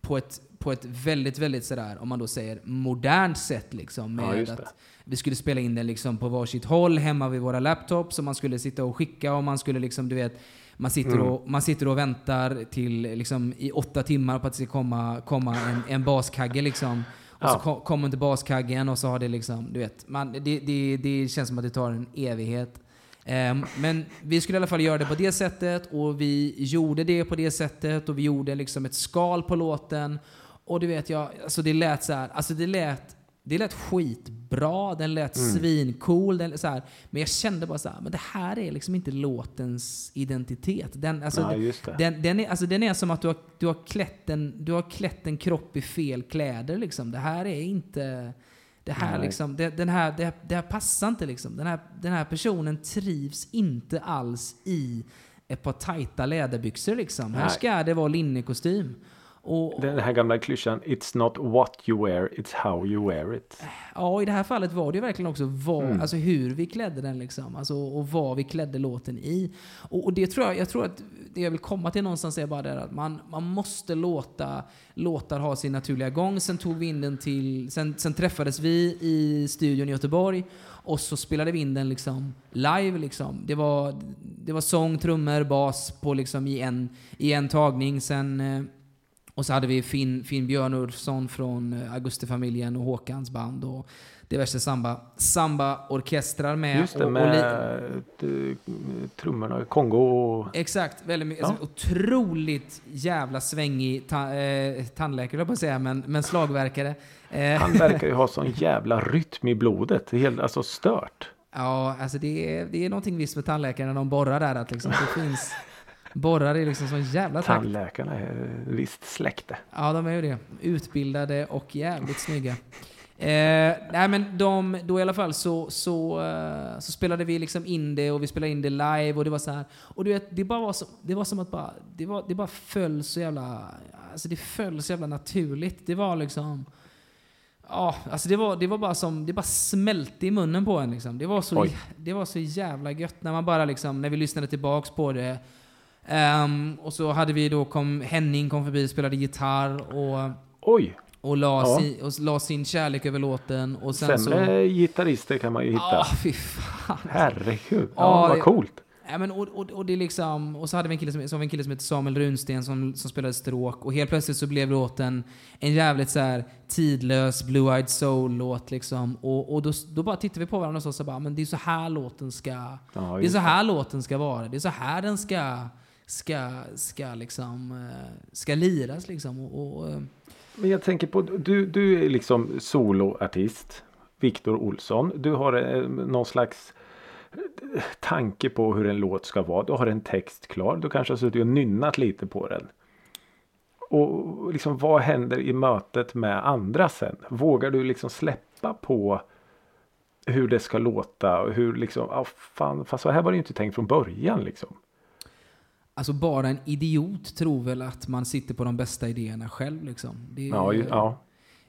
på, ett, på ett väldigt, väldigt sådär, om man då säger modernt sätt liksom. Ja, Med just att vi skulle spela in den liksom på varsitt håll hemma vid våra laptops och man skulle sitta och skicka och man skulle liksom, du vet, man sitter, Mm. och, man sitter och väntar till liksom, i åtta timmar på att det ska komma, komma en, en baskagge liksom. Och så Ja. ko- kommer inte baskaggen och så har det liksom, du vet, man, det, det, det känns som att det tar en evighet. Ehm, men vi skulle i alla fall göra det på det sättet och vi gjorde det på det sättet och vi gjorde liksom ett skal på låten. Och du vet jag, alltså det lät så här, alltså det lät det lät skitbra, den lät Mm. svincool, den, så här, men jag kände bara så här, men det här är liksom inte låtens identitet. Den, alltså, Ja, den, den, är, alltså, den är som att du har, du, har klätt en, du har klätt en kropp i fel kläder. Liksom. Det här är inte... Det här, Nej. liksom, det, den här, det, det här passar inte. Liksom. Den, här, den här personen trivs inte alls i ett par tajta läderbyxor. Liksom. Här ska det vara linnekostym. Och, Den här gamla klyschan It's not what you wear, it's how you wear it. Ja, i det här fallet var det ju verkligen också vad, Mm. alltså hur vi klädde den liksom. Alltså, och vad vi klädde låten i. Och, och det tror jag, jag tror att det jag vill komma till någonstans är bara det att man, man måste låta låtar ha sin naturliga gång. Sen tog vi in den till, sen, sen träffades vi i studion i Göteborg och så spelade vi in den liksom live liksom. Det var, det var sång, trummor, bas på liksom i en, i en tagning. Sen eh, och så hade vi Finn, Finn Björn Ulfsson från eh, Augustifamiljen och Håkans band och diverse samba, samba-orkestrar med. Just det, och, och li- med eh, trummorna, Kongo och... Exakt, väldigt mycket. Ja. Alltså, otroligt jävla svängig ta, eh, tandläkare, jag på säga, men, men slagverkare. Eh, Han verkar ju ha sån jävla rytm i blodet. Det är helt, alltså stört. ja, alltså det är, det är någonting visst med tandläkare när de borrar där, att liksom, det finns... Borrar är liksom sån jävla takt. Tandläkarna är visst släkte. Ja, de är ju det. Utbildade och jävligt snygga. Eh, nej men de, då i alla fall så, så, eh, så spelade vi liksom in det och vi spelade in det live och det var så här. Och du vet, det bara var som, det var som att bara, det, var, det bara föll så jävla, alltså det föll så jävla naturligt. Det var liksom, ja, alltså det var, det var bara som, det bara smälte i munnen på en liksom. Det var så, Oj. det var så jävla gött när man bara liksom, när vi lyssnade tillbaks på det. Ehm, och så hade vi då, kom, Henning kom förbi och spelade gitarr och Oj, och la, Ja. sin, och la sin kärlek över låten. Och sen sämre så... gitarrister kan man ju hitta. Ja, fy fan. Herregud, ja, vad det- coolt. Ja, men, och, och, och, det liksom, och så hade vi en kille som, vi en kille som heter Samuel Runsten som, som spelade stråk. Och helt plötsligt så blev låten en jävligt så här tidlös Blue-Eyed Soul-låt. Liksom. Och, och då, då bara tittade vi på varandra och sa så bara, men det är så här låten ska... Ja, det är så här låten ska vara. Det är så här den ska, ska, ska, liksom, eh, ska liras. Liksom. Och, och, eh. Men jag tänker på, du, du är liksom soloartist. Viktor Olsson. Du har eh, någon slags tanke på hur en låt ska vara. Du har en text klar. Du kanske har suttit och nynnat lite på den. Och liksom vad händer i mötet med andra sen? Vågar du liksom släppa på hur det ska låta och hur liksom, ah, fan, fast så här var det ju inte tänkt från början liksom. Alltså bara en idiot tror väl att man sitter på de bästa idéerna själv liksom. Det, Ja, ju, ja.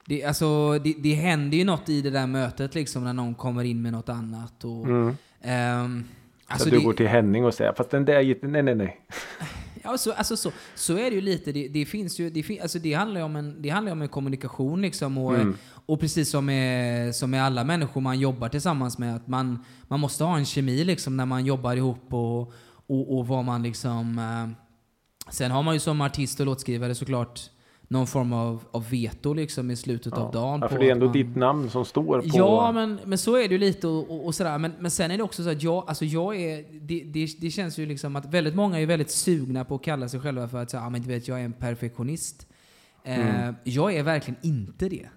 Det, alltså, det, det händer ju något i det där mötet liksom när någon kommer in med något annat. Och, Mm. Så alltså du det, går till Henning och säger fast den där nej nej nej. ja, så, alltså, så, så är det ju lite. Det, det finns ju, det, fin, alltså, det handlar om en, det handlar om en kommunikation liksom. Och, Mm. och precis som med, som med alla människor man jobbar tillsammans med, att man, man måste ha en kemi liksom när man jobbar ihop och, och, och vad man liksom... Eh, sen har man ju som artist och låtskrivare såklart någon form av, av veto liksom i slutet av dagen. Ja, på för det är ändå man, ditt namn som står på. Ja, men, men så är det ju lite och, och, och sådär. Men, men sen är det också så att jag, alltså jag är, det, det, det känns ju liksom att väldigt många är väldigt sugna på att kalla sig själva för att säga, ah, men du vet, jag är en perfektionist. Eh, Mm. Jag är verkligen inte det.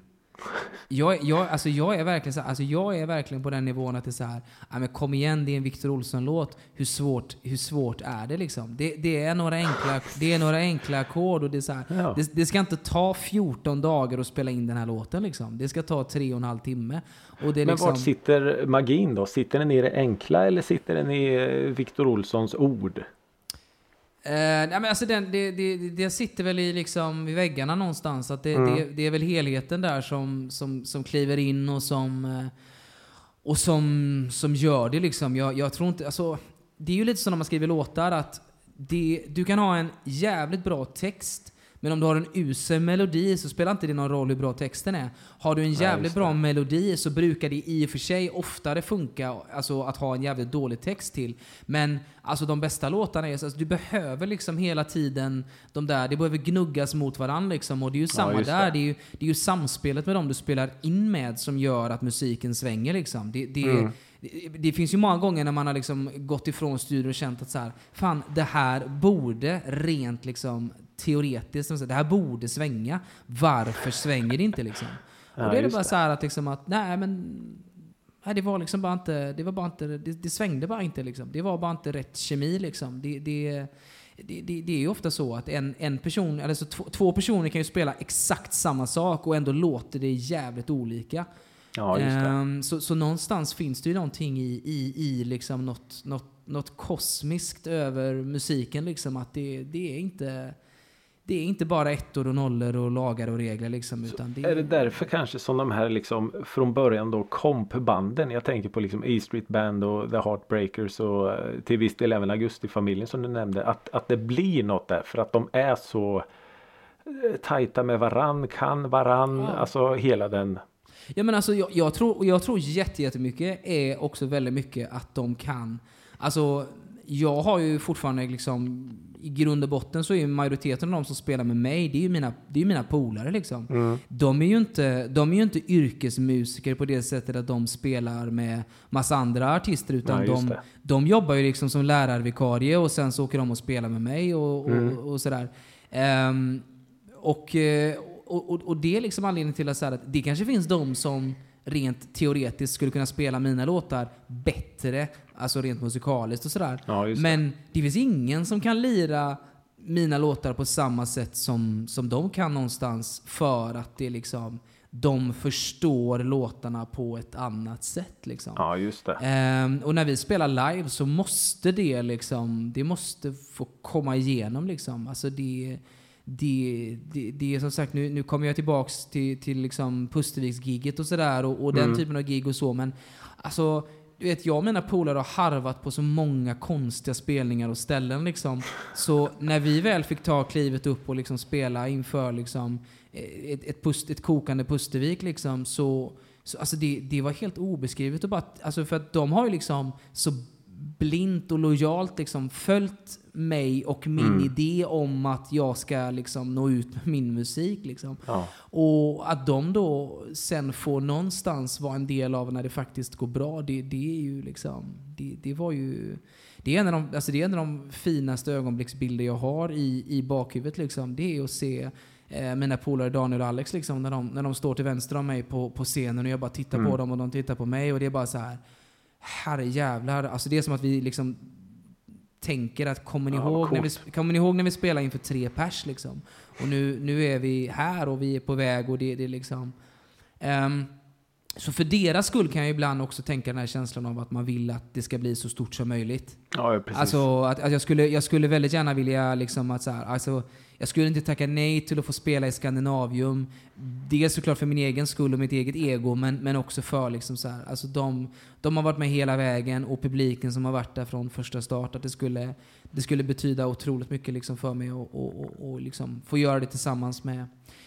Jag, jag, alltså jag, är verkligen så här, alltså jag är verkligen på den nivån att det är så här, ah, men kom igen, det är en Victor Olsson-låt. Hur svårt, hur svårt är det liksom? Det, det är några enkla, det är några enkla ackord och det är så här, Ja. det, det ska inte ta 14 dagar att spela in den här låten liksom. Det ska ta tre och en halv timme. Och det är Men liksom, vart sitter magin då? Sitter den i det enkla eller sitter den i Viktor Olssons ord? Eh, nej men alltså den, det, det, det sitter väl i liksom vid väggarna någonstans. Att det, Mm. det, det är väl helheten där som, som, som kliver in och som, eh, och som, som gör det liksom. Jag, jag tror inte, alltså, det är ju lite så när man skriver låtar att det, du kan ha en jävligt bra text men om du har en usel melodi så spelar inte det någon roll hur bra texten är. Har du en jävligt det. bra melodi så brukar det i och för sig oftare funka alltså, att ha en jävligt dålig text till. Men alltså de bästa låtarna är så alltså, du behöver liksom hela tiden de där, det behöver gnuggas mot varandra liksom. Och det är ju samma just där, det. det. är, ju, det är ju samspelet med dem du spelar in med som gör att musiken svänger liksom. Det, det, Mm. Det, det finns ju många gånger när man har liksom gått ifrån studion och känt att så här, fan det här borde rent liksom teoretiskt, det här borde svänga. Varför svänger det inte liksom? Ja, och då är det bara det. så här att liksom att, nej men Nej, det var liksom bara inte, det var bara inte, det, det svängde bara inte liksom. Det var bara inte rätt kemi liksom. Det, det, det, det, det är ju ofta så att en, en person, alltså två, två personer kan ju spela exakt samma sak och ändå låter det jävligt olika. Ja. Ehm, så, så någonstans finns det ju någonting i, i, i liksom något, något, något kosmiskt över musiken liksom. Att det, det är inte det är inte bara ettor och nollor och lagar och regler liksom. Utan det Är det därför kanske som de här liksom från början då kompbanden. Jag tänker på liksom E Street Band och The Heartbreakers och eh, till viss del även Augustifamiljen som du nämnde. Att, att det blir något där för att de är så eh, tajta med varann, kan varann, Ja. alltså hela den. Ja, men alltså, jag, jag tror, jag tror jätte- jättemycket är också väldigt mycket att de kan... Alltså, jag har ju fortfarande liksom... I grund och botten så är ju majoriteten av de som spelar med mig, det är ju mina, det är mina polare liksom. Mm. De är, ju inte, de är ju inte yrkesmusiker på det sättet att de spelar med massa andra artister utan Nej, de, det. de jobbar ju liksom som lärarvikarie och sen så åker de och spelar med mig och, och, Mm. och sådär. Ehm, och, eh, och, och, och det är liksom anledningen till att, så här, att det kanske finns de som rent teoretiskt skulle kunna spela mina låtar bättre, alltså rent musikaliskt och sådär. Ja. Men det finns ingen som kan lira mina låtar på samma sätt som, som de kan någonstans för att det liksom de förstår låtarna på ett annat sätt liksom. Ja, just det. Ehm, och när vi spelar live så måste det liksom, det måste få komma igenom liksom. Alltså det, det, det, det är som sagt, nu, nu kommer jag tillbaks till, till liksom Pusterviks-giget och sådär och, och den Mm. typen av gig och så men alltså du vet, jag och mina polare har harvat på så många konstiga spelningar och ställen liksom. Så när vi väl fick ta klivet upp och liksom spela inför liksom ett, ett, pust, ett kokande Pustervik liksom så, så alltså det, det var helt obeskrivet och bara, alltså för att de har ju liksom så blint och lojalt liksom följt mig och min Mm. idé om att jag ska liksom nå ut med min musik liksom. Ja. Och att de då sen får någonstans vara en del av när det faktiskt går bra, det, det är ju liksom, det, det var ju, det är, en av de, alltså det är en av de finaste ögonblicksbilder jag har i, i bakhuvudet liksom. Det är att se eh, mina polare Daniel och Alex liksom, när de, när de står till vänster om mig på, på scenen och jag bara tittar Mm. på dem och de tittar på mig och det är bara så här herre jävlar, alltså det är som att vi liksom tänker att kommer ni, Ja, ihåg, när vi, kommer ni ihåg när vi spelade inför tre pers liksom? Och nu, nu är vi här och vi är på väg och det, det är liksom... Ehm, så för deras skull kan jag ibland också tänka den här känslan av att man vill att det ska bli så stort som möjligt. Ja, precis. Alltså att, att jag, skulle, jag skulle väldigt gärna vilja liksom att så här, alltså, jag skulle inte tacka nej till att få spela i Skandinavium. Dels såklart för min egen skull och mitt eget ego, men, men också för liksom så här, alltså de, de har varit med hela vägen och publiken som har varit där från första start. Att det skulle, det skulle betyda otroligt mycket liksom för mig och, och, och, och liksom få göra det tillsammans med,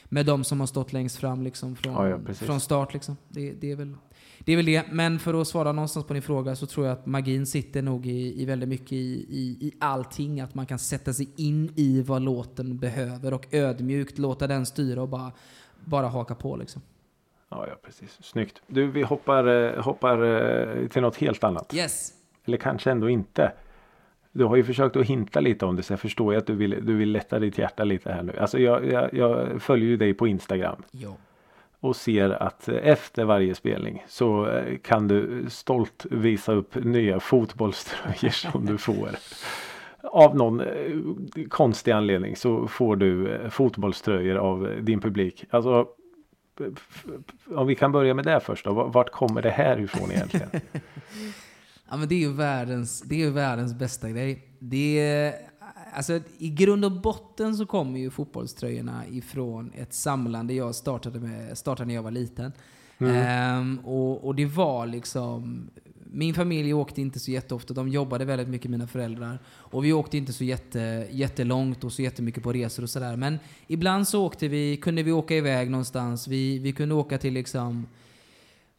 med de som har stått längst fram liksom från, Ja, ja, från start. Liksom. Det, det, är väl, det är väl det. Men för att svara någonstans på din fråga så tror jag att magin sitter nog i, i väldigt mycket i, i, i allting. Att man kan sätta sig in i vad låten behöver och ödmjukt låta den styra och bara, bara haka på. Liksom. Ja, ja, precis. Snyggt. Du, vi hoppar, eh, hoppar eh, till något helt annat. Yes! Eller kanske ändå inte. Du har ju försökt att hinta lite om det så jag förstår ju att du vill, du vill lätta ditt hjärta lite här nu. Alltså jag, jag, jag följer ju dig på Instagram Ja. och ser att efter varje spelning så eh, kan du stolt visa upp nya fotbollströjor som du får. Av någon eh, konstig anledning så får du eh, fotbollströjor av din publik. Alltså om vi kan börja med det först då. Vart kommer det här ifrån egentligen? Ja, men det är ju världens, det är världens bästa grej. Det är, alltså, I grund och botten så kommer ju fotbollströjorna ifrån ett samlande jag startade, med, startade när jag var liten. Ehm, och, och det var liksom... Min familj åkte inte så jätteofta, de jobbade väldigt mycket mina föräldrar. Och vi åkte inte så jätte, jättelångt och så jättemycket på resor och sådär. Men ibland så åkte vi, kunde vi åka iväg någonstans. Vi, vi kunde åka till liksom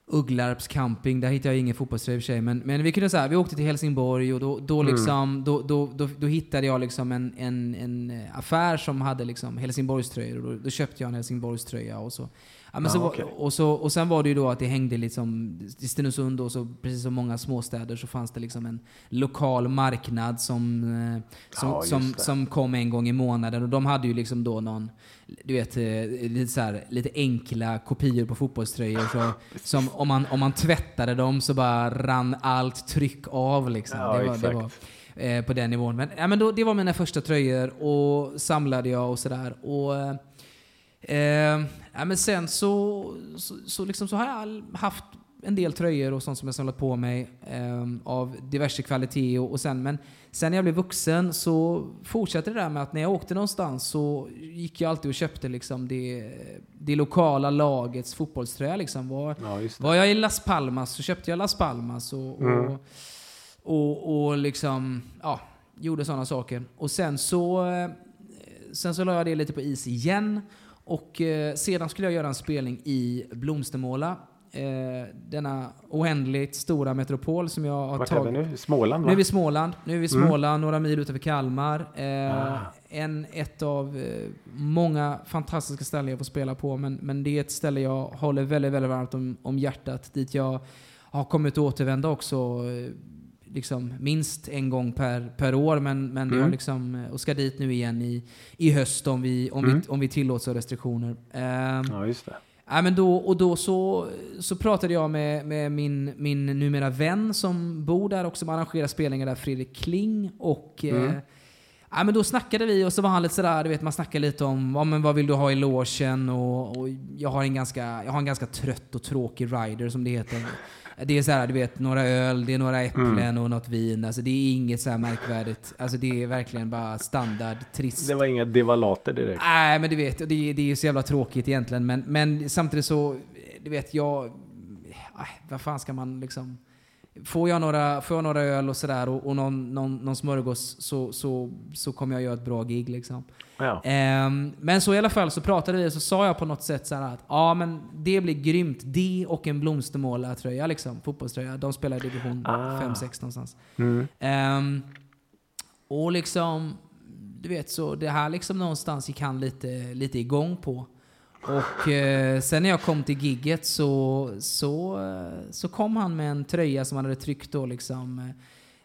Ugglarps camping, där hittade jag ingen fotbollströja i och för sig, men, men vi kunde säga, vi åkte till Helsingborg och då, då, liksom, då, då, då, då hittade jag liksom en, en, en affär som hade liksom Helsingborgströjor och då, då köpte jag en Helsingborgströja och så. Ja, men Ja, så okej. och, så, och sen var det ju då att det hängde liksom, i Stenungsund då, så precis som många småstäder så fanns det liksom en lokal marknad som, eh, som, just som, det. som kom en gång i månaden och de hade ju liksom då någon, du vet, eh, lite, så här, lite enkla kopior på fotbollströjor. Så, som om man, om man tvättade dem så bara rann allt tryck av liksom. Ja, det var, det exakt. var, eh, på den nivån. Men, ja, men då, det var mina första tröjor och samlade jag och sådär. Och, eh, ja, men sen så, så, så, liksom, så har jag haft en del tröjor och sånt som jag samlat på mig eh, av diverse kvalitet. Och, och sen, men sen när jag blev vuxen så fortsatte det där med att när jag åkte någonstans så gick jag alltid och köpte liksom det, det lokala lagets fotbollströja. Liksom. Var, Ja, var jag i Las Palmas så köpte jag Las Palmas och, Mm. och, och, och liksom, ja, gjorde sådana saker. Och sen så, eh, sen så la jag det lite på is igen. Och eh, sedan skulle jag göra en spelning i Blomstermåla. Eh, denna oändligt stora metropol som jag har Vart är vi tagit. nu? Småland Nu va? är vi i Småland. Nu är vi Mm. Småland, några mil utanför Kalmar. Eh, Ah. en, ett av eh, många fantastiska ställen jag får spela på. Men, men det är ett ställe jag håller väldigt, väldigt varmt om, om hjärtat. Dit jag har kommit att återvända också. Eh, liksom minst en gång per, per år. Men, men det Mm. har liksom, eh, och ska dit nu igen i, i höst om vi, om Mm. vi, om vi tillåts av restriktioner. Eh, Ja, just det. Ja, men då, och då så, så pratade jag med, med min, min numera vän som bor där och som arrangerar spelningar där, Fredrik Kling. Och, Mm. eh, ja, men då snackade vi och så var han lite sådär, du vet man snackade lite om ja, men vad vill du ha i logen och, och jag, har en ganska, jag har en ganska trött och tråkig rider som det heter. Det är så här, du vet, några öl, det är några äpplen Mm. och något vin. Alltså det är inget så här märkvärdigt. Alltså det är verkligen bara standard, trist. Det var inga devalater direkt. Nej, men du vet, det, det är ju så jävla tråkigt egentligen. Men, men samtidigt så, du vet, jag... Äh, vad fan ska man liksom... Får jag några, får jag några öl och sådär och, och någon, någon, någon smörgås så, så, så kommer jag göra ett bra gig liksom. Ja. Ehm, men så i alla fall så pratade vi och så sa jag på något sätt så att ja men det blir grymt. Det och en blomstermålartröja liksom, fotbollströja. De spelar i division Ah. 5-6 någonstans. Mm. Ehm, och liksom, du vet så det här liksom någonstans gick han lite, lite igång på. Och eh, sen när jag kom till gigget så, så, eh, så kom han med en tröja som han hade tryckt då liksom,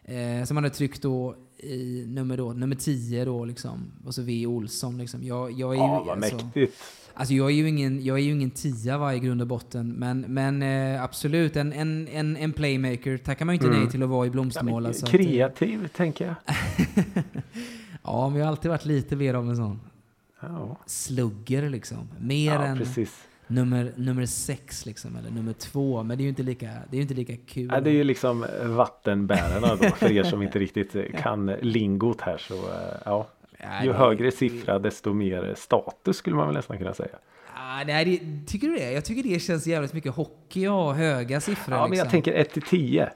eh, som han hade tryckt då i nummer, då, nummer 10 då liksom, och så V. Olsson liksom. Jag, jag är ju, Ja, vad alltså, mäktigt. Alltså jag är ju ingen, jag är ju ingen tia va, i grund och botten, men, men eh, absolut en, en, en, en playmaker tackar man ju inte Mm. nej till att vara i Ja, Blomstermåla. men så att, eh, kreativ, tänker jag. ja, men jag har alltid varit lite mer av en sån Ja, slugger liksom. Mer ja än precis. nummer, nummer sex liksom, eller nummer två. Men det är ju inte lika, det är inte lika kul. Ja, det är ju liksom vattenbärarna då, för er som inte riktigt eh, kan lingot här. Så eh, ja, ju det- högre siffra desto mer status skulle man väl nästan kunna säga. Ja, nej, det, tycker du det? Jag tycker det känns jävligt mycket hockey att ha höga siffror. Ja, men jag liksom. tänker 1 till 10.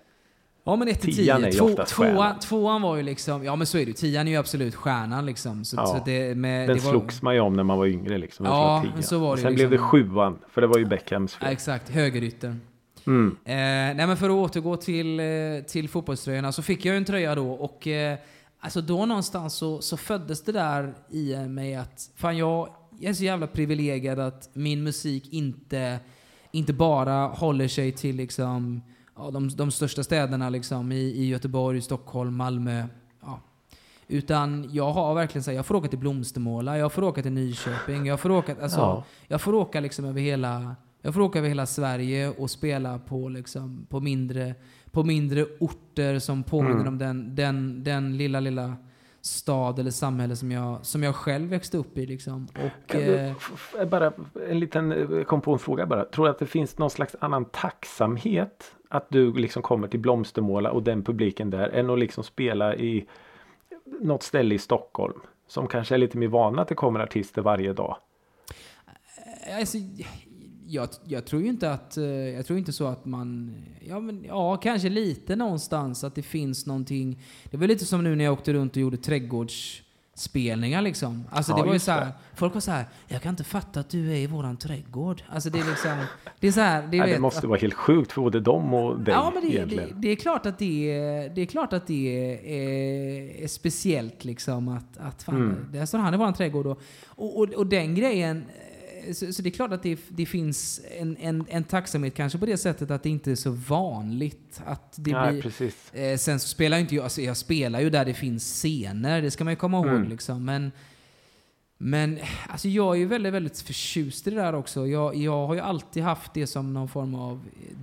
Ja men 1 till Tian 10. är ju Två, oftast tvåan, tvåan var ju liksom, ja men så är det Tian är ju absolut stjärnan liksom. Så, Ja, så det, med, Den det var, slogs man ju om när man var yngre liksom. Ja, men så var det Sen ju blev det liksom. sjuan, för det var ju Beckhams Ja, fel. exakt, högeryttern. Mm. Eh, nej men för att återgå till, eh, till fotbollströjorna så fick jag ju en tröja då och eh, alltså då någonstans så, så föddes det där i mig att fan jag, jag är så jävla privilegierad att min musik inte, inte bara håller sig till liksom ja, de, de största städerna liksom i, i Göteborg, Stockholm, Malmö. Ja. Utan jag har verkligen så här, jag får åka till Blomstermåla, jag får åka till Nyköping, jag får åka, alltså, Ja. jag får åka liksom över hela jag får åka över hela Sverige och spela på, liksom, på, mindre, på mindre orter som påminner Mm. om den, den, den lilla, lilla stad eller samhälle som jag, som jag själv växte upp i. Liksom. Och, du, eh, bara en liten eh, kom på en fråga bara. Tror du att det finns någon slags annan tacksamhet att du liksom kommer till Blomstermåla och den publiken där än att liksom spela i något ställe i Stockholm som kanske är lite mer vana att det kommer artister varje dag. Eh, alltså, jag, jag tror ju inte att, eh, jag tror inte så att man, ja men ja kanske lite någonstans att det finns någonting. Det var lite som nu när jag åkte runt och gjorde trädgårds trädgårdsspelningar liksom. Alltså Ja, det var ju så här, det. folk var så här, jag kan inte fatta att du är i våran trädgård. Alltså det är liksom, det är så här, det, det vet, måste vara helt sjukt för både dem och dig Ja, men det, det, egentligen. det är klart att det är, det är, klart att det är, är speciellt liksom att, att fan, Mm. där står han i våran trädgård och, och, och, och den grejen så, så det är klart att det, det finns en, en, en tacksamhet kanske på det sättet att det inte är så vanligt att det Nej, blir... precis. Eh, sen så spelar inte jag, alltså jag spelar ju där det finns scener, det ska man ju komma ihåg Mm. liksom. Men, men alltså jag är ju väldigt, väldigt förtjust i det där också. Jag, jag har ju alltid haft det som någon form av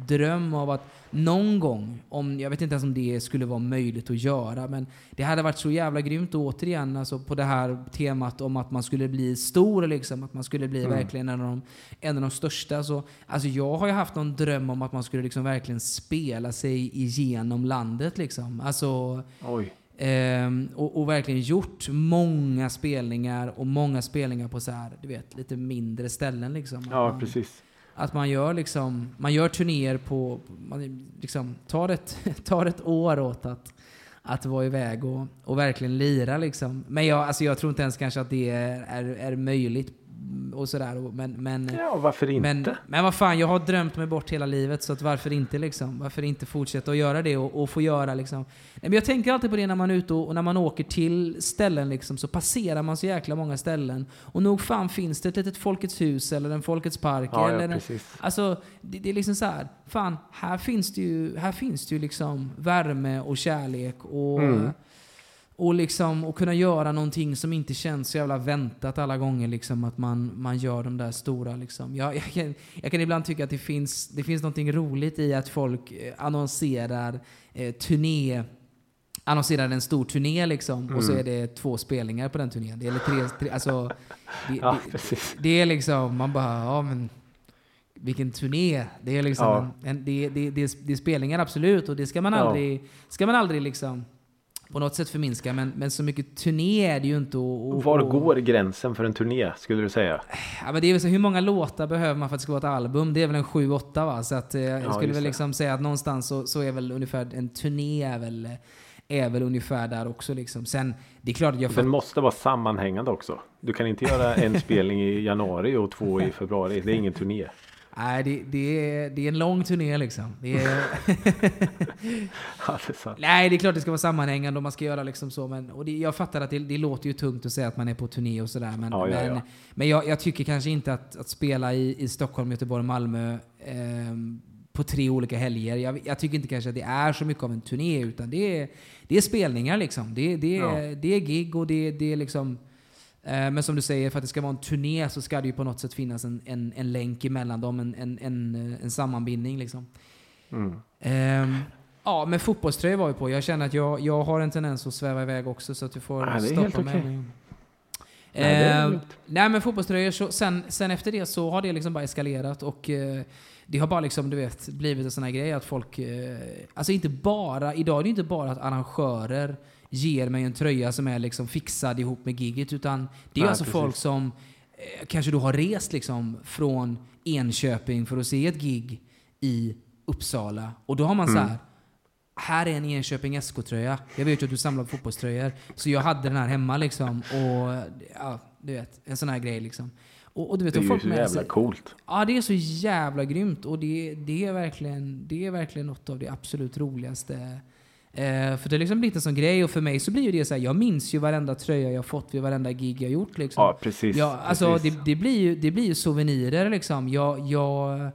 dröm av att någon gång, om, jag vet inte ens om det skulle vara möjligt att göra, men det hade varit så jävla grymt återigen alltså på det här temat om att man skulle bli stor, liksom, att man skulle bli Mm. verkligen en av, de, en av de största. Så, alltså jag har ju haft någon dröm om att man skulle liksom verkligen spela sig igenom landet. Liksom. Alltså, Oj. Ehm, och, och verkligen gjort många spelningar och många spelningar på så här, du vet, lite mindre ställen liksom. Ja, man, precis. Att man gör liksom, man gör turnéer på, man liksom tar ett, tar ett år åt att, att vara iväg och, och verkligen lira liksom. Men jag, alltså jag tror inte ens kanske att det är, är, är möjligt och sådär. Men, men, Ja, varför inte? men, men vad fan, jag har drömt mig bort hela livet så att varför inte liksom? Varför inte fortsätta att göra det och, och få göra liksom? Nej, men jag tänker alltid på det när man är ute och, och när man åker till ställen liksom så passerar man så jäkla många ställen. Och nog fan finns det ett litet Folkets hus eller en Folkets park ja, eller ja, en. Alltså, det, det är liksom så här. Fan, här finns det ju, här finns det ju liksom värme och kärlek och, Mm. Och liksom och kunna göra någonting som inte känns så jävla väntat alla gånger. Liksom, att man, man gör de där stora liksom. Jag, jag, kan, jag kan ibland tycka att det finns, det finns någonting roligt i att folk eh, annonserar eh, turné annonserar en stor turné liksom och så Mm. är det två spelningar på den turnén. Det är tre, tre, alltså, det, Ja, det, det är liksom, man bara, ja men vilken turné. Det är liksom, Ja. en, en, det, det, det, det är spelningar absolut och det ska man Ja. aldrig, ska man aldrig liksom på något sätt förminska. Men, men så mycket turné är det ju inte. Och, och, Var går gränsen för en turné, skulle du säga? Ja, men det är väl så, hur många låtar behöver man för att det ska vara ett album? Det är väl en 7-8 va? Så att, eh, jag Ja, skulle väl liksom säga att någonstans så, så är väl ungefär en turné är väl, är väl ungefär där också liksom. Sen, det är klart att jag Den måste vara sammanhängande också. Du kan inte göra en spelning i januari och två i februari. Det är ingen turné. Nej, det, det, är, det är en lång turné liksom. Det är, Ja, det nej, det är klart det ska vara sammanhängande och man ska göra liksom så. Men, och det, jag fattar att det, det låter ju tungt att säga att man är på turné och sådär. Men, Ja, ja, men, men jag, jag tycker kanske inte att, att spela i, i Stockholm, Göteborg, Malmö ehm, på tre olika helger. Jag, jag tycker inte kanske att det är så mycket av en turné, utan det är, det är spelningar liksom. Det, det, det är gig och det, det är liksom... eh, Men som du säger, för att det ska vara en turné så ska det ju på något sätt finnas en, en, en länk emellan dem, en, en, en, en sammanbindning liksom. Mm. Ehm, ja, men fotbollströja var vi på. Jag känner att jag, jag har en tendens att sväva iväg också så att du får är stoppa mig. Men- Nej, Ehm, nej men fotbollströjor, så, sen, sen efter det så har det liksom bara eskalerat och eh, det har bara liksom, du vet, blivit en sån här grej att folk, eh, alltså inte bara, idag är det inte bara att arrangörer ger mig en tröja som är liksom fixad ihop med giget utan det är Nej, alltså precis. folk som eh, kanske då har rest liksom från Enköping för att se ett gig i Uppsala och då har man så Mm. här här är en Enköping SK-tröja. Jag vet ju att du samlar fotbollströjor. Så jag hade den här hemma liksom. Och ja, du vet, en sån här grej liksom. Och, och du vet, Det är ju så jävla sig- coolt. Ja, det är så jävla grymt. Och det, det, är, verkligen, det är verkligen något av det absolut roligaste. Eh, för det har liksom en sån grej. Och för mig så blir ju det så här, jag minns ju varenda tröja jag fått vid varenda gig jag gjort liksom. Ja, precis. Ja, alltså precis. det, det, blir ju, det blir ju souvenirer liksom. Jag, jag,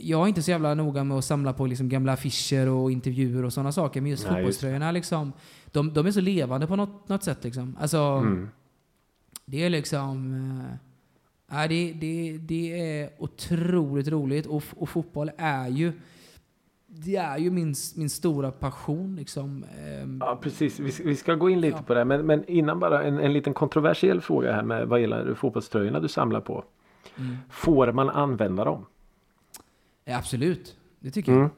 jag är inte så jävla noga med att samla på liksom gamla affischer och intervjuer och sådana saker. Men just Nej, just fotbollströjorna liksom, de, de är så levande på något, något sätt liksom. Alltså, Mm. det är liksom... Ja, det, det, det är otroligt roligt och, och fotboll är ju det är ju min, min stora passion liksom. Ehm, Ja, precis. Vi, vi ska gå in lite Ja. på det. Men, men innan bara en, en liten kontroversiell fråga här med vad gäller fotbollströjorna du samlar på. mm. Får man använda dem? Ja, absolut, det tycker jag. Mm.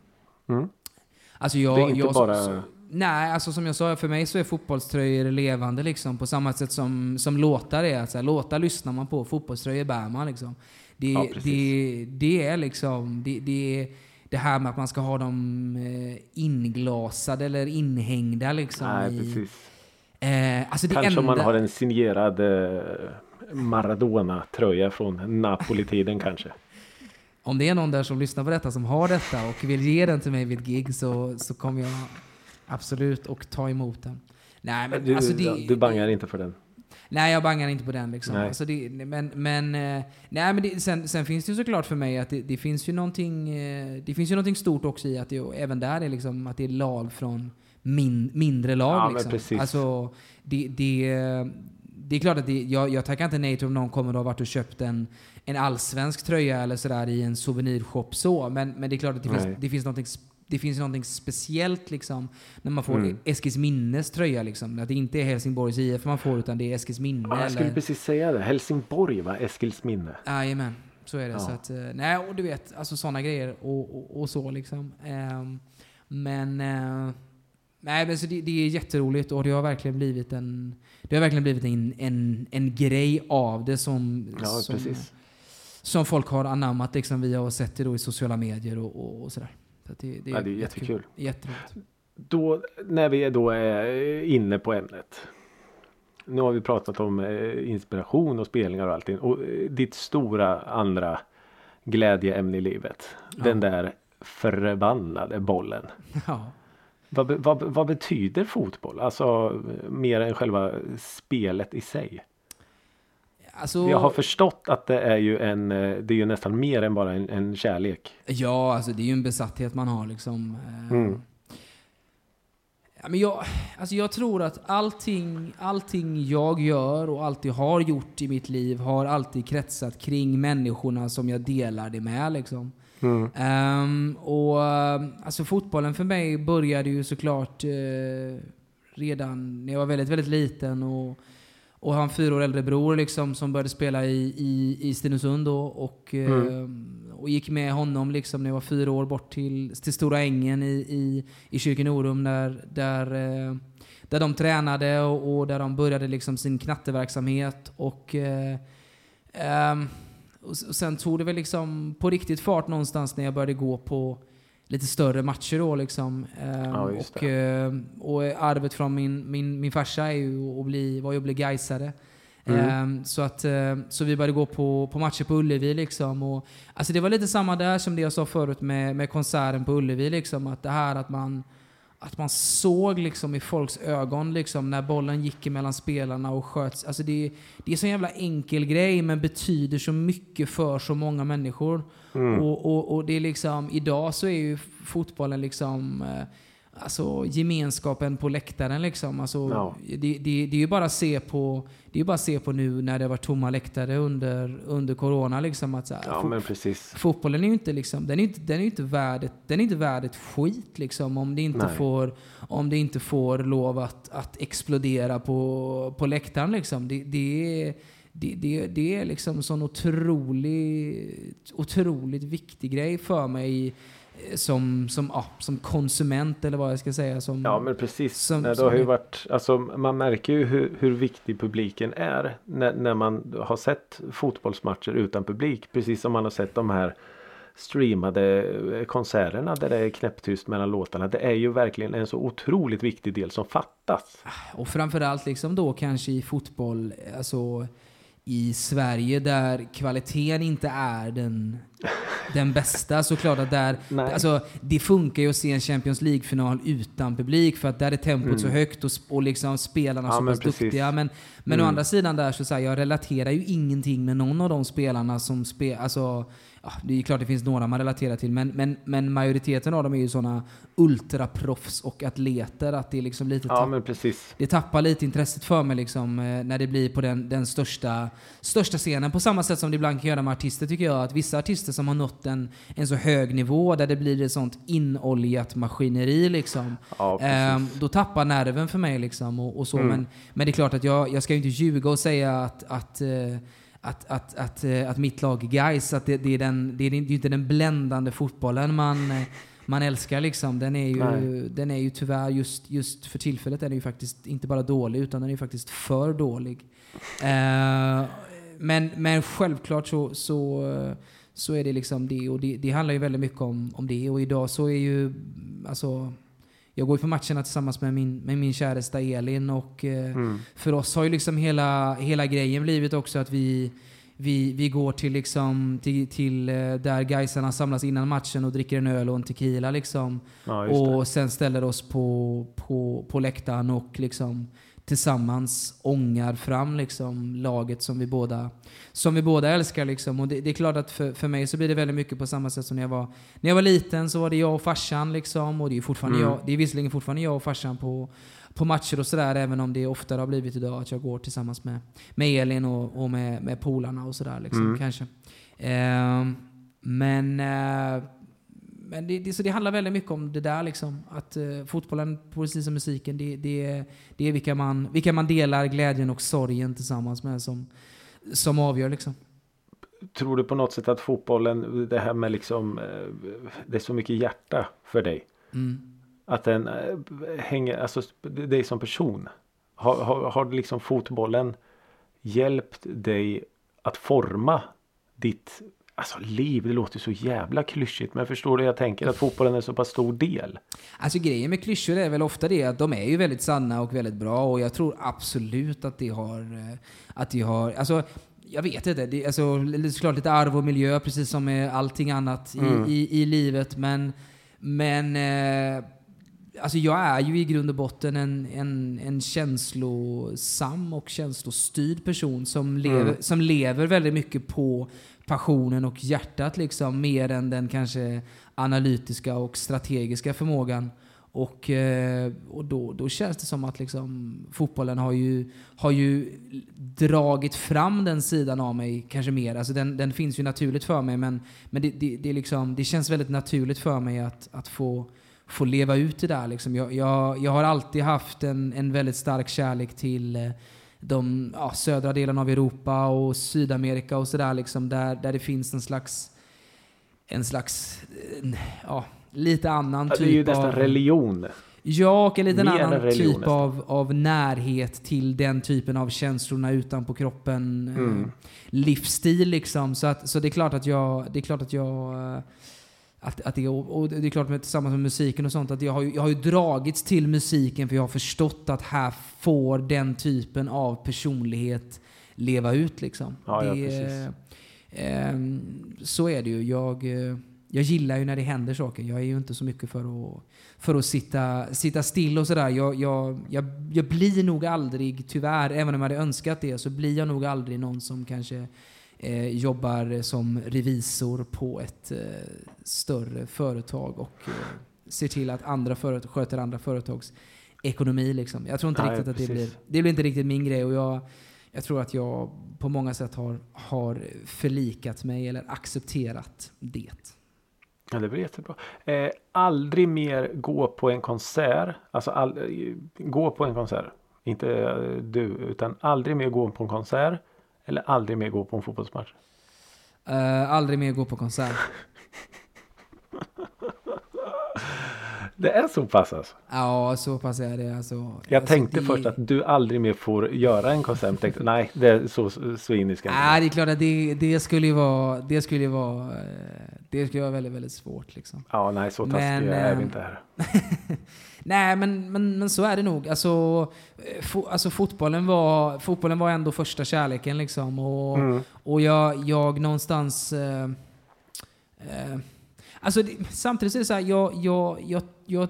Mm. Alltså jag, Det är inte jag, bara- så, nej, alltså som jag sa, för mig så är fotbollströjor levande liksom. På samma sätt som, som låtar är. Alltså, låtar lyssnar man på, fotbollströjor bär man liksom. Det, Ja, det, det är liksom, det, det, är det här med att man ska ha dem eh, inglasade eller inhängda liksom. Nej, i, precis. eh, alltså det Kanske enda, om man har en signerad eh, Maradona-tröja från Napoli-tiden kanske. Om det är någon där som lyssnar på detta som har detta och vill ge den till mig vid ett gig så, så kommer jag absolut att ta emot den. Nej men Du, alltså det, du bangar inte för den. Nej, jag bangar inte på den liksom. Nej. Alltså det, men, men, eh, nej, men det, sen, sen finns det ju såklart för mig att det, det finns ju någonting, eh, det finns ju någonting stort också i att det även där är liksom att det är lag från min, mindre lag. Ja, men liksom. precis. Alltså, det, det, det är klart att det, jag, jag tackar inte nej till om någon kommer och har varit och köpt en, en allsvensk tröja eller sådär i en souvenirshop så. Men, men det är klart att det Nej. finns, det finns sp- det finns någonting speciellt liksom när man får Mm. Eskilsminnes tröja liksom. Att det inte är Helsingborgs IF man får utan det är Eskilsminne. Ja, jag skulle eller... precis säga det. Helsingborg va? Eskilsminne. Jajamän, så är det. Ja. Så att, eh, nej, och du vet, alltså sådana grejer och, och, och så liksom. Ehm, men, eh, nej, men så det, det är jätteroligt och det har verkligen blivit en, det har verkligen blivit en, en, en grej av det som, Ja, som, som folk har anammat liksom. Vi har sett det då i sociala medier och, och, och sådär. Så det, det, Ja, det är jättekul. Jätteroligt. Då, när vi då är inne på ämnet. Nu har vi pratat om eh, inspiration och spelningar och allting. Och eh, ditt stora andra glädjeämne i livet. Ja. Den där förbannade bollen. Ja. Vad, vad, vad betyder fotboll? Alltså mer än själva spelet i sig. Alltså, Jag har förstått att det är ju en, eh, det är ju nästan mer än bara en, en kärlek. Ja, alltså det är ju en besatthet man har liksom. Eh, Mm. Men jag, alltså jag tror att allting, allting jag gör och allt jag har gjort i mitt liv har alltid kretsat kring människorna som jag delar det med. Liksom. Mm. Ehm, och eh, alltså fotbollen för mig började ju såklart eh, redan när jag var väldigt, väldigt liten och, och har en fyra år äldre bror liksom som började spela i, i, i Stenungsund då, och, eh, och gick med honom liksom när jag var fyra år bort till, till Stora Ängen i, i, i Kyrkenorum där, där, eh, där de tränade och, och där de började liksom sin knatteverksamhet och eh, s- och sen tog det väl liksom på riktigt fart någonstans när jag började gå på lite större matcher då liksom. Ehm, Ja, och, ehm, och arvet från min, min, min farsa är ju att bli, var ju att bli gaisare. Mm. Ehm, så, att, så vi började gå på, på matcher på Ullevi liksom. Och, alltså det var lite samma där som det jag sa förut med, med konserten på Ullevi liksom. Att det här att man att man såg liksom i folks ögon liksom när bollen gick mellan spelarna och sköts. Alltså det, det är så en jävla enkel grej men betyder så mycket för så många människor. Mm. Och, och, och det är liksom, idag så är ju fotbollen liksom eh, Alltså gemenskapen på läktaren liksom. Alltså, Ja. det, det, det är ju bara att se på det är bara se på nu när det varit tomma läktare under, under corona liksom. Att så här, Ja men precis. Fotbollen är ju inte liksom, den är inte, den är inte värd ett, den är inte värd ett skit liksom om det inte Nej. får, om det inte får lov att, att explodera på, på läktaren liksom. Det, det är, det, det, det är liksom sån otroligt, otroligt viktig grej för mig som, som, ja, som konsument eller vad jag ska säga. Som, Ja men precis. Som- Nej, det har ju varit, alltså, man märker ju hur, hur viktig publiken är när, när man har sett fotbollsmatcher utan publik. Precis som man har sett de här streamade eh, konserterna där det är knäpptyst mellan låtarna. Det är ju verkligen en så otroligt viktig del som fattas. Och framförallt liksom då kanske i fotboll, alltså i Sverige där kvaliteten inte är den, den bästa såklart att där, Nej. alltså det funkar ju att se en Champions League-final utan publik för att där är tempot så högt och, och liksom spelarna Mm. Ja, så pass precis. duktiga. Men, men å Mm. andra sidan där så, så här, jag relaterar ju ingenting med någon av de spelarna som spelar, alltså det är klart det finns några man relaterar till men, men, men majoriteten av dem är ju sådana ultraproffs och atleter att det är liksom lite Ja tapp- men precis. det tappar lite intresset för mig liksom, eh, när det blir på den, den största, största scenen. På samma sätt som det ibland kan göra med artister tycker jag. Att vissa artister som har nått en, en så hög nivå där det blir ett sånt inoljat maskineri liksom. Ja. Ehm, då tappar nerven för mig liksom och, och så. Mm. Men, men det är klart att jag, jag ska ju inte ljuga och säga att, att eh, att, att, att, eh, att mitt lag guys att det, det, är den, det är inte den bländande fotbollen man, eh, man älskar liksom. Den är ju, Nej. den är ju tyvärr just, just för tillfället är den ju faktiskt inte bara dålig utan den är ju faktiskt för dålig. Eh, men, men självklart så, så, så är det liksom det och det, det handlar ju väldigt mycket om, om det och idag så är ju alltså jag går ju på matcherna tillsammans med min, med min käresta Elin och eh, Mm. för oss har ju liksom hela, hela grejen blivit också att vi, vi, vi går till, liksom, till, till eh, där Gaisarna samlas innan matchen och dricker en öl och en tequila. Liksom. Ja, och sen ställer oss på, på, på läktaren och liksom tillsammans ångar fram liksom laget som vi båda, som vi båda älskar. Liksom. Och det, det är klart att för, för mig så blir det väldigt mycket på samma sätt som när jag var, när jag var liten så var det jag och farsan liksom, och det är, fortfarande Mm. jag, det är visserligen fortfarande jag och farsan på, på matcher och sådär, även om det oftare har blivit idag att jag går tillsammans med, med Elin och, och med, med polarna och sådär liksom, Mm. kanske. Ehm, men eh, men det, det, så det handlar väldigt mycket om det där liksom. Att eh, fotbollen, precis som musiken, det, det, det är vilka man, vilka man delar glädjen och sorgen tillsammans med som, som avgör liksom. Tror du på något sätt att fotbollen, det här med liksom, eh, det är så mycket hjärta för dig? Mm. Att den eh, hänger, alltså dig som person. Har, har, har liksom fotbollen hjälpt dig att forma ditt alltså, liv? Det låter så jävla klyschigt men förstår du? Jag tänker att fotbollen är så pass stor del. Alltså grejen med klyschor är väl ofta det att de är ju väldigt sanna och väldigt bra och jag tror absolut att det har, eh, att det har, alltså jag vet inte, det, alltså, li- såklart lite arv och miljö precis som med allting annat i, Mm. i, i livet men, men eh, Alltså jag är ju i grund och botten en, en, en känslosam och känslostyrd person som lever, Mm. som lever väldigt mycket på passionen och hjärtat liksom, mer än den kanske analytiska och strategiska förmågan. Och, eh, och då, då känns det som att liksom, fotbollen har ju, har ju dragit fram den sidan av mig kanske mer. Alltså den, den finns ju naturligt för mig men, men det, det, det, liksom, det känns väldigt naturligt för mig att, att få, få leva ut det där. Liksom. Jag, jag, jag har alltid haft en, en väldigt stark kärlek till eh, de ja, södra delarna av Europa och Sydamerika och sådär liksom, där, där det finns en slags en slags, eh, ja, lite annan Ja, typ det är ju nästan av... religion. Ja, och en liten Mer annan religion typ nästan. av, av närhet till den typen av känslorna utanpå kroppen. eh, Mm. livsstil liksom. Så, att, så det är klart att jag, det är klart att jag eh, att, att det, och det är klart med, tillsammans med musiken och sånt att jag har, ju, jag har ju dragits till musiken för jag har förstått att här får den typen av personlighet leva ut liksom. Ja, ja, det, precis. ehm, så är det ju. Jag, eh, jag gillar ju när det händer saker. Jag är ju inte så mycket för att, för att sitta, sitta still och sådär. Jag, jag, jag, jag blir nog aldrig, tyvärr, även om jag hade önskat det, så blir jag nog aldrig någon som kanske eh, jobbar som revisor på ett eh, större företag och eh, ser till att andra företag sköter andra företags ekonomi. Liksom. Jag tror inte Nej, riktigt att det blir, det blir inte riktigt min grej och jag, jag tror att jag på många sätt har, har förlikat mig eller accepterat det. Ja, det blir jättebra. Eh, aldrig mer gå på en konsert. Alltså all, eh, gå på en konsert. Inte eh, du, utan aldrig mer gå på en konsert. Eller aldrig mer gå på en fotbollsmatch. Uh, aldrig mer gå på konsert. Det är så pass alltså. Ja, så pass är det. Alltså, Jag alltså, tänkte det- först att du aldrig mer får göra en konsert. Tänkte, nej, det är så sviniska. Nej, det är klart att det, det skulle ju vara, det skulle vara, eh, det skulle vara väldigt, väldigt svårt liksom. Ja, nej, så taskiga är vi eh, inte här. Nej, men, men, men så är det nog. Alltså, eh, fo, alltså fotbollen, var, fotbollen var ändå första kärleken liksom. Och, Mm. och jag, jag någonstans... Eh, eh, alltså det, samtidigt så är det så här, jag, jag, jag, jag,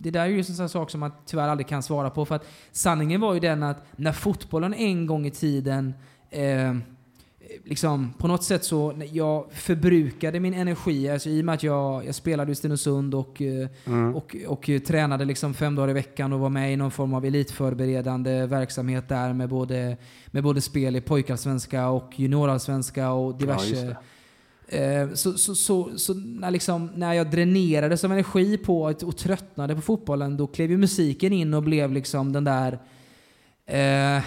det där är ju en sån sak som man tyvärr aldrig kan svara på. För att sanningen var ju den att när fotbollen en gång i tiden eh, liksom, på något sätt så, jag förbrukade min energi, alltså i och med att jag, jag spelade i Stenungsund och, eh, Mm. och, och tränade liksom fem dagar i veckan och var med i någon form av elitförberedande verksamhet där med både, med både spel i pojkallsvenska och juniorallsvenska och Ja, diverse. Eh, Så, så, så, så när, liksom, när jag dränerades av energi på och tröttnade på fotbollen, då klev ju musiken in och blev liksom den där eh,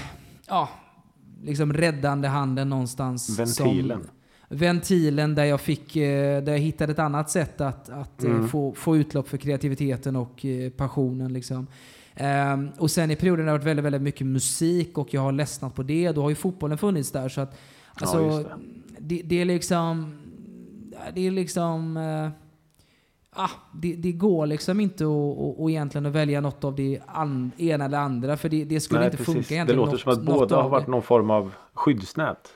ja, liksom räddande handen någonstans. Ventilen. Som, ventilen där jag, fick, eh, där jag hittade ett annat sätt att, att eh, Mm. få, få utlopp för kreativiteten och eh, passionen. Liksom. Ehm, och sen i perioden har det varit väldigt, väldigt mycket musik och jag har ledsnat på det. Då har ju fotbollen funnits där. Så att, alltså, just det. det. Det, är liksom... Det är liksom... eh, ah, det, det går liksom inte att, egentligen att välja något av det an, ena eller andra. För det, det skulle Nej, inte precis. funka Det egentligen. låter något, som att båda har varit det. någon form av skyddsnät.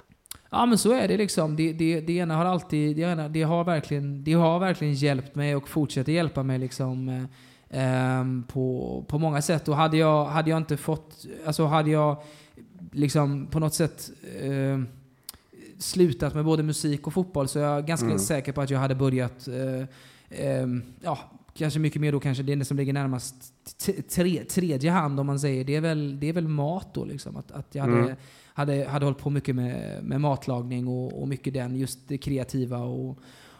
Ja men så är det liksom. Det, det, det ena har alltid, det, ena, det, har verkligen, det har verkligen hjälpt mig och fortsätter hjälpa mig liksom. eh, ehm, på, på många sätt. Och hade jag, hade jag inte fått, alltså hade jag liksom på något sätt ehm, slutat med både musik och fotboll så är jag ganska Mm. säker på att jag hade börjat, eh, ehm, ja, kanske mycket mer då kanske det som ligger närmast tre, tredje hand om man säger. Det är väl, det är väl mat då liksom. Att, att jag hade, Mm. hade, hade hållit på mycket med, med matlagning och, och mycket den, just det kreativa och,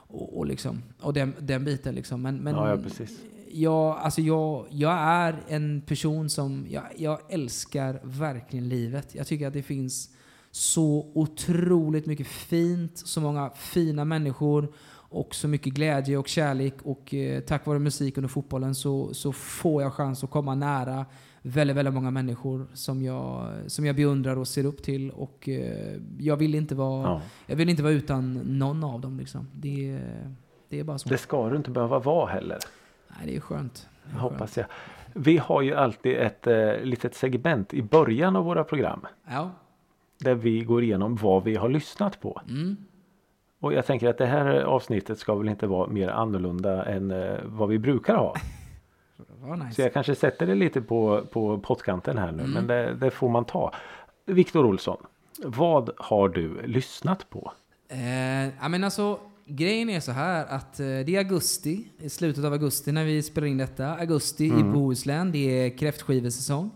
och, och, liksom, och den, den biten liksom. Men, men Ja, ja, precis. jag, alltså jag, jag är en person som, jag, jag älskar verkligen livet. Jag tycker att det finns så otroligt mycket fint, så många fina människor och så mycket glädje och kärlek och eh, tack vare musiken och fotbollen så, så får jag chans att komma nära väldigt, väldigt många människor som jag, som jag beundrar och ser upp till och eh, jag vill inte vara, Ja. jag vill inte vara utan någon av dem liksom. Det, det är bara så. Det ska du inte behöva vara heller. Nej, det är skönt. Det är skönt. Hoppas jag. Vi har ju alltid ett eh, litet segment i början av våra program. Ja. Där vi går igenom vad vi har lyssnat på. Mm. Och jag tänker att det här avsnittet ska väl inte vara mer annorlunda än eh, vad vi brukar ha. Nice. Så jag kanske sätter det lite på, på pottkanten här nu. Mm. Men det, det får man ta. Viktor Olsson. Vad har du lyssnat på? Eh, ja, men alltså, grejen är så här att eh, det är augusti, i slutet av augusti när vi spelar in detta. Augusti Mm. i Bohuslän, det är kräftskivesäsong.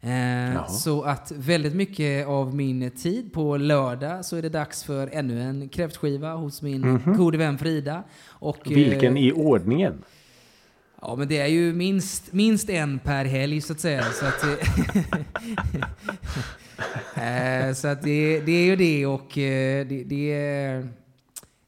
Eh, så att väldigt mycket av min tid på lördag så är det dags för ännu en kräftskiva hos min Mhm. gode vän Frida. Och, eh, Vilken i ordningen? Ja, men det är ju minst, minst en per helg så att säga. Så att, eh, så att det, det är ju det och det, det, är-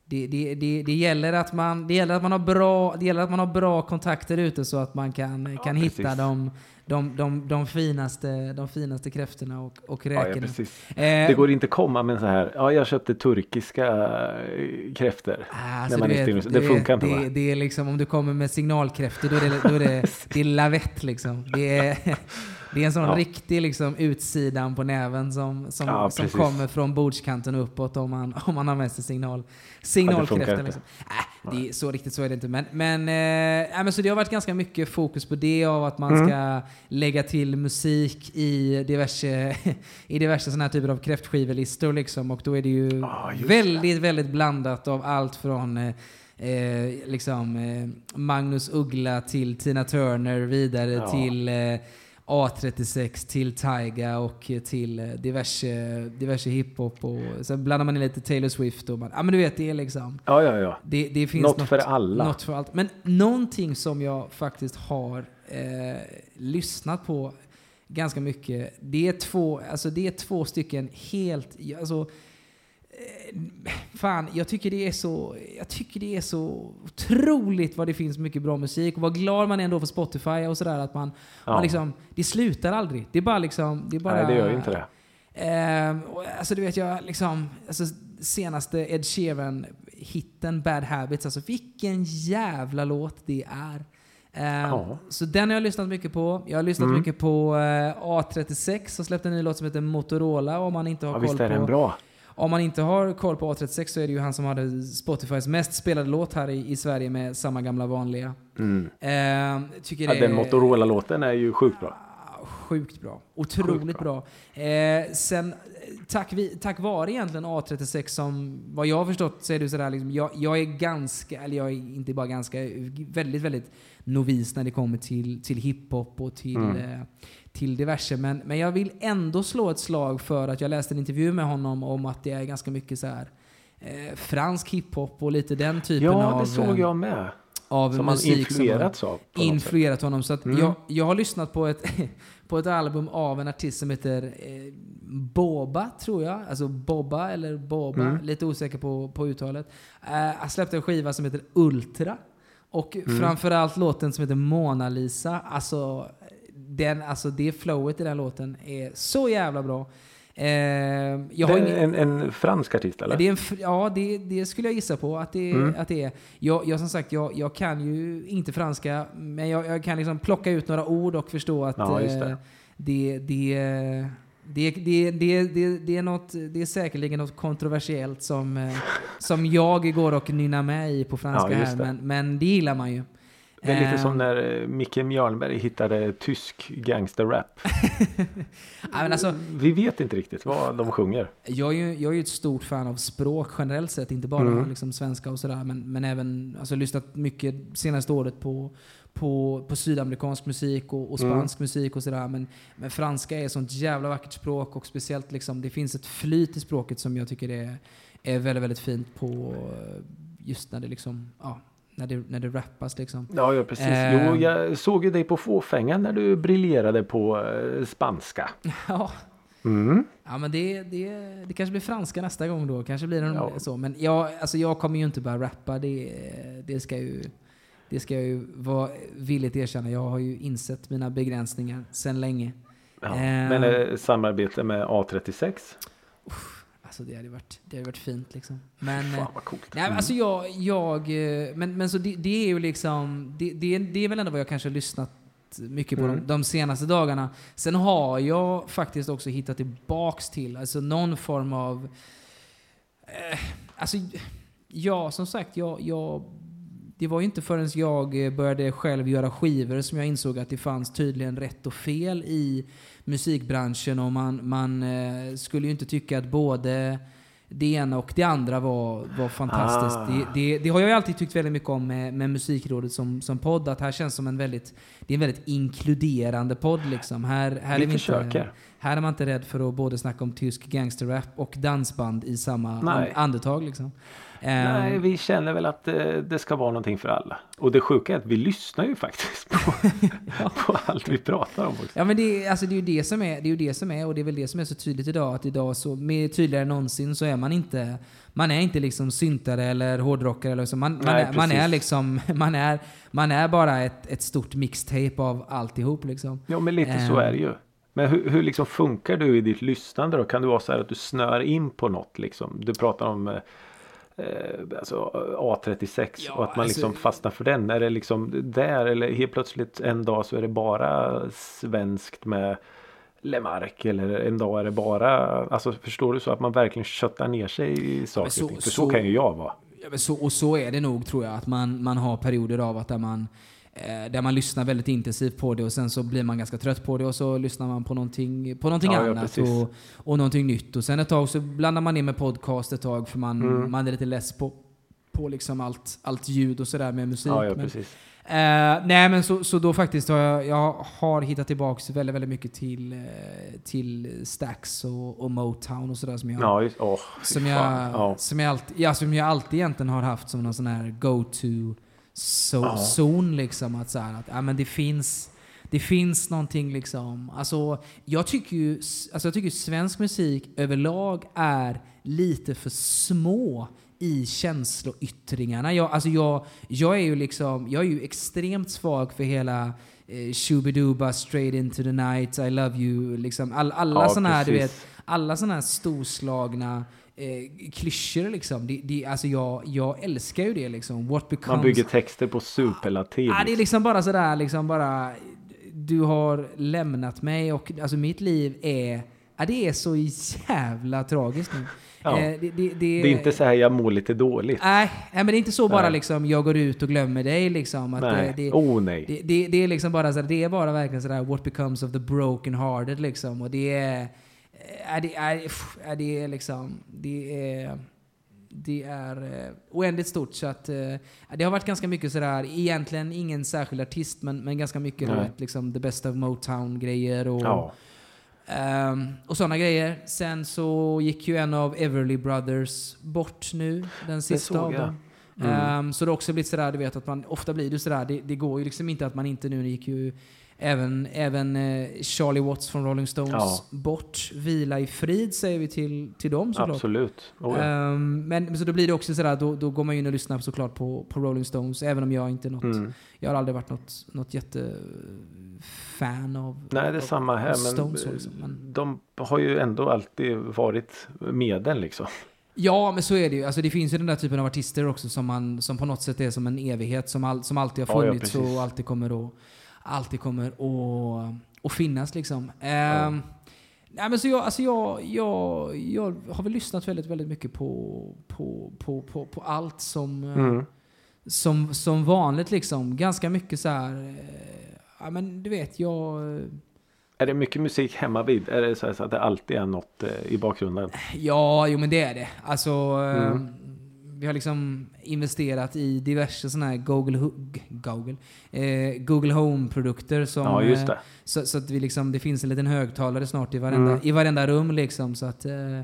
det, det, det, det, gäller att man, det, gäller att man har bra, det gäller att man har bra kontakter ute så att man kan, kan precis. hitta de, de, de, de, finaste, de finaste kräftorna och, och Ja, ja, räkorna. precis. Eh, Det går inte komma med så här. Ja, jag köpte turkiska eh, kräftor. Alltså, när man är vet. Det funkar inte, det, det är liksom om du kommer med signalkräftor då är det, då är det, det är lavett liksom. Det är, det är en sån Ja. riktig liksom utsidan på näven som, som, Ja, som kommer från bordskanten och uppåt om man, om man har med sig signal, funkar signalkräftor. inte. liksom. Äh, det är, så riktigt så är det inte. Men, men, äh, men så det har varit ganska mycket fokus på det av att man Mm. ska lägga till musik i diverse, i diverse såna här typer av kräftskivelistor liksom. Och då är det ju Ja, just väldigt, väldigt blandat av allt från eh, eh, liksom, eh, Magnus Uggla till Tina Turner, vidare Ja. till eh, A36, till Tyga och till eh, diverse, diverse hiphop. Och sen blandar man in lite Taylor Swift och man, ja men du vet det är liksom Ja, ja, ja. det, det finns Något för alla. Något för allt. Men någonting som jag faktiskt har eh, lyssnat på ganska mycket, det är två, alltså det är två stycken helt, alltså, fan, jag tycker det är så, jag tycker det är så otroligt vad det finns mycket bra musik och vad glad man är ändå för Spotify och sådär att man, Ja. man liksom, det slutar aldrig. Det är bara liksom, det är bara... Nej, det gör ju inte det. Och, alltså du vet jag liksom, alltså senaste Ed Sheeran-hitten Bad Habits, alltså vilken jävla låt det är. Ehm, Ja. Så den har jag lyssnat mycket på. Jag har lyssnat Mm. mycket på eh, A36 som släppte en ny låt som heter Motorola om man inte har Ja, koll visst är på den bra. Om man inte har koll på A36 så är det ju han som hade Spotifys mest spelade låt här i, i Sverige med samma gamla vanliga. Mm. Ehm, tycker Ja, det den Motorola-låten är ju sjukt bra. Sjukt bra. Otroligt Sjukt bra. Eh, sen, eh, tack, vi, tack vare egentligen A36 som, vad jag har förstått så är det sådär liksom, jag, jag är ganska, eller jag är inte bara ganska, väldigt, väldigt novis när det kommer till, till hiphop och till, Mm. eh, till diverse. Men, men jag vill ändå slå ett slag för att jag läste en intervju med honom om att det är ganska mycket så här eh, fransk hiphop och lite den typen Ja, av, det såg eh, jag med. av Som han musik. som har- influerats av. influerat honom. Så Mm. jag, jag har lyssnat på ett, på ett album av en artist som heter eh, Boba, tror jag. Alltså Bobba eller Boba, Mm. lite osäker på, på uttalet. Eh, han släppte en skiva som heter Ultra. Och Mm. framförallt låten som heter Mona Lisa. Alltså, den, alltså det flowet i den låten är så jävla bra. Eh, jag har Det ingen, är en, en fransk artist eller? det en, ja, det, det skulle jag gissa på att det, Mm. att det är. Jag, jag som sagt, jag, jag kan ju inte franska, men jag, jag kan liksom plocka ut några ord och förstå att Ja, det. eh, det, det, det, det, det, det, det, är något, det är säkerligen något kontroversiellt som, eh, som jag går och nynnar med i på franska Ja, här, men, men det gillar man ju. Det är lite Ehm. som när eh, Micke Mjörnberg hittade tysk gangsterrap. Ja, alltså, Vi vet inte riktigt vad de sjunger. jag, är ju, jag är ju ett stort fan av språk generellt sett, inte bara Mm. liksom svenska och sådär, men, men även alltså, lyssnat mycket senaste året på, på, på sydamerikansk musik och, och Mm. spansk musik och sådär. Men, men franska är ett sånt jävla vackert språk och speciellt liksom, det finns ett flyt i språket som jag tycker är, är väldigt, väldigt fint på eh, just när det liksom, ja, när det, när det rappas liksom. Ja, ja precis. Ehm. Jo, jag såg ju dig på fåfängan när du briljerade på eh, spanska. Ja, Mm. Ja men det, det, det kanske blir franska nästa gång då, kanske blir det Ja. så. Men jag, alltså jag kommer ju inte börja rappa, det, det, ska ju, det ska jag ju vara villigt erkänna. Jag har ju insett mina begränsningar sedan länge. Ja. Ehm. Men eh, samarbete med A36? Alltså det hade varit, det hade varit fint liksom. Men, Fan eh, vad coolt. nej, alltså jag, jag eh, men, men så det, det är ju liksom, det, det, det är väl ändå vad jag kanske har lyssnat mycket på Mm. de, de senaste dagarna. Sen har jag faktiskt också hittat tillbaks till, alltså någon form av Eh, alltså, ja, som sagt, jag, jag, det var ju inte förrän jag eh, började själv göra skivor som jag insåg att det fanns tydligen rätt och fel i musikbranschen och man, man eh, skulle ju inte tycka att både det ena och det andra var, var fantastiskt. Ah. Det, det, det har jag ju alltid tyckt väldigt mycket om med, med Musikrådet som, som podd, att här känns som en väldigt, det är en väldigt inkluderande podd liksom. Här, här, är Vi vi inte, här är man inte rädd för att både snacka om tysk gangsterrap och dansband i samma Nej. andetag liksom. Nej, Ehm, vi känner väl att eh, det ska vara någonting för alla. Och det sjuka är att vi lyssnar ju faktiskt på, på allt vi pratar om också. Ja men det, alltså, det är ju det som är, det är ju det som är, och det är väl det som är så tydligt idag, att idag så, mer tydligare än någonsin så är man inte, man är inte liksom syntare eller hårdrockare eller så. Man, man, Nej, är, man är liksom, man är, man är bara ett, ett stort mixtape av alltihop liksom. Ja, men lite så Ehm. är det ju. Men hur, hur liksom funkar du i ditt lyssnande då? Kan det vara så här att du snör in på något liksom? Du pratar om eh, alltså A36 Ja, och att man alltså- liksom fastnar för den. Är det liksom där eller helt plötsligt en dag så är det bara svenskt med Lemark eller en dag är det bara, alltså förstår du så att man verkligen köttar ner sig i saker och så- ting? För så, så- kan ju jag vara. Ja, men så, och så är det nog tror jag, att man, man har perioder av att där man, eh, där man lyssnar väldigt intensivt på det och sen så blir man ganska trött på det och så lyssnar man på någonting, på någonting Ja, ja, annat precis. och, och någonting nytt. Och sen ett tag så blandar man in med podcast ett tag för man, Mm. man är lite less på, på liksom allt, allt ljud och sådär med musik. Ja, ja men. Eh, nej men så, så då faktiskt har jag, jag har hittat tillbaks väldigt, väldigt mycket till, eh, till Stax och, och Motown och sådär som jag, Ja, just, fy som, jag, fan. Ja. som, jag alltid, ja, som jag alltid egentligen har haft som någon sån här go-to so, Ja. zon liksom. Att, så här, att ja, men det finns det finns någonting liksom, alltså jag tycker ju, alltså jag tycker svensk musik överlag är lite för små i känsloyttringarna. Jag, alltså jag, jag är ju liksom, jag är ju extremt svag för hela eh, Shoobiduba, Straight Into The Night, I Love You, liksom all, alla Ja, såna här, du vet, alla såna här storslagna eh, klyschor liksom. Det, det, alltså jag, jag älskar ju det liksom. What becomes... Man bygger texter på superlativ. Ja, det är liksom bara sådär, liksom bara... Du har lämnat mig och alltså mitt liv är... Ja, det är så jävla tragiskt nu. Ja. Eh, det, det, det, Det är inte så här jag mår lite dåligt. Nej, nej, men det är inte så bara Nej. liksom jag går ut och glömmer dig liksom. Att Nej. Det, oh nej. det, är liksom bara så det är bara verkligen sådär what becomes of the broken hearted liksom. Och det är... Är det, är, är det liksom... Det är... Det är eh, oändligt stort så att... Eh, det har varit ganska mycket sådär, egentligen ingen särskild artist men, men ganska mycket vet, liksom the best of Motown-grejer och... Ja. Ehm, och sådana grejer. Sen så gick ju en av Everly Brothers bort nu, den sista av dem. Mm. Ehm, så det har också blivit sådär, du vet att man, ofta blir det sådär, det, det går ju liksom inte att man inte nu, gick ju även, även eh, Charlie Watts från Rolling Stones Ja. bort. Vila i frid säger vi till, till dem såklart. Absolut. Oh, ja. Ehm, men så då blir det också sådär, då, då går man ju in och lyssnar såklart på, på Rolling Stones, även om jag inte är något, Mm. jag har aldrig varit något, något jättefan av Nej, det är samma här. Men Stones, så liksom. men de har ju ändå alltid varit med den liksom. Ja, men så är det ju. Alltså, det finns ju den där typen av artister också som, man, som på något sätt är som en evighet som, all, som alltid har Ja, ja, funnits precis. och alltid kommer att, alltid kommer att, att finnas. Liksom. Ehm, nej, men så jag, alltså jag, jag, jag har väl lyssnat väldigt, väldigt mycket på, på, på, på, på allt som, eh, Mm. som, som vanligt liksom, ganska mycket så här, eh, ja men du vet, jag, Är det mycket musik hemma vid? Är det så, att det alltid är något eh, i bakgrunden? ja, jo men det är det. Alltså, Mm. Vi har liksom investerat i diverse sådana här Google, Google, eh, Google Home-produkter som, Ja, just eh, det. Så, så att vi liksom, det finns en liten högtalare snart i varenda, Mm. i varenda rum liksom. Så att, eh,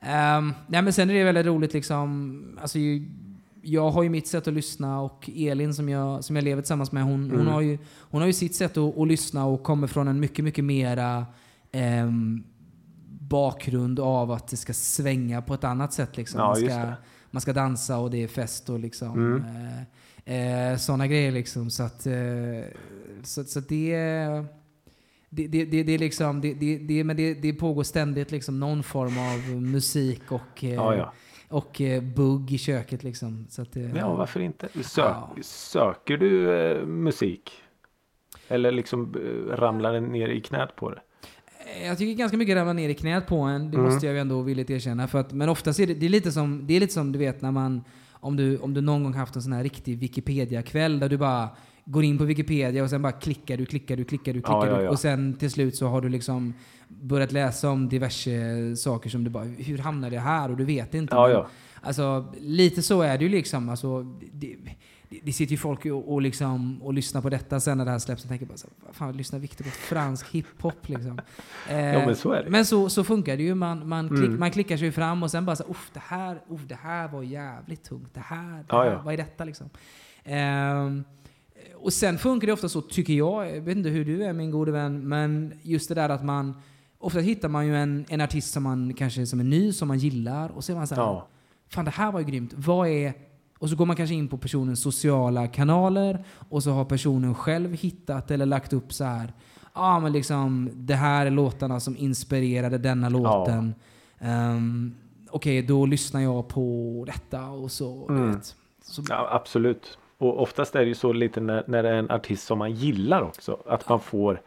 ehm, nej men sen är det väldigt roligt liksom, alltså ju, jag har ju mitt sätt att lyssna och Elin som jag, som jag lever tillsammans med, hon, hon, Mm. har, ju, hon har ju sitt sätt att, att lyssna och kommer från en mycket, mycket mera ehm, bakgrund av att det ska svänga på ett annat sätt. Liksom. Ja, ska. Man ska dansa och det är fest och liksom, Mm. eh, eh, sådana grejer. Liksom. Så, att, eh, så, så att det är... Det, det, det, det, är liksom, det, det, det, men det, det pågår ständigt liksom någon form av musik och, eh, Ja, ja. och eh, bugg i köket. Liksom. Så att, Ja, varför inte? Sök, Ja. Söker du musik? Eller liksom ramlar den ner i knät på det? Jag tycker ganska mycket ramlar ner i knät på en, det Mm. måste jag ju ändå villigt erkänna. För att, men oftast är det, det, är lite som, det är lite som du vet när man, om du, om du någon gång haft en sån här riktig Wikipedia-kväll där du bara går in på Wikipedia och sen bara klickar du, klickar du, klickar du, klickar Ja, ja, du. ja. Och sen till slut så har du liksom börjat läsa om diverse saker som du bara, hur hamnade jag här? Och du vet inte. Ja, Men- ja. Alltså, lite så är det ju liksom. Alltså, det, det, sitter ju folk och, och, liksom, och lyssnar på detta sen när det här släpps och tänker bara så, här, fan lyssnar Victor på fransk hiphop liksom? Eh, Ja, men så är det. Men så, så funkar det ju. Man, man, klick, Mm. man klickar sig fram och sen bara så, uff, det här, uff, det här var jävligt tungt. Det här, det Ja, här ja. vad är detta liksom? Ehm, och sen funkar det ofta så, tycker jag, jag vet inte hur du är min gode vän, men just det där att man, ofta hittar man ju en, en artist som man kanske som är ny, som man gillar och så är man så här, Ja. fan det här var ju grymt. Vad är... Och så går man kanske in på personens sociala kanaler och så har personen själv hittat eller lagt upp så här. Ja ah, men liksom det här är låtarna som inspirerade denna låten. Ehm, Okej, då lyssnar jag på detta och så. Mm. Vet. så Ja, absolut. Och oftast är det ju så lite när, när det är en artist som man gillar också. Att man får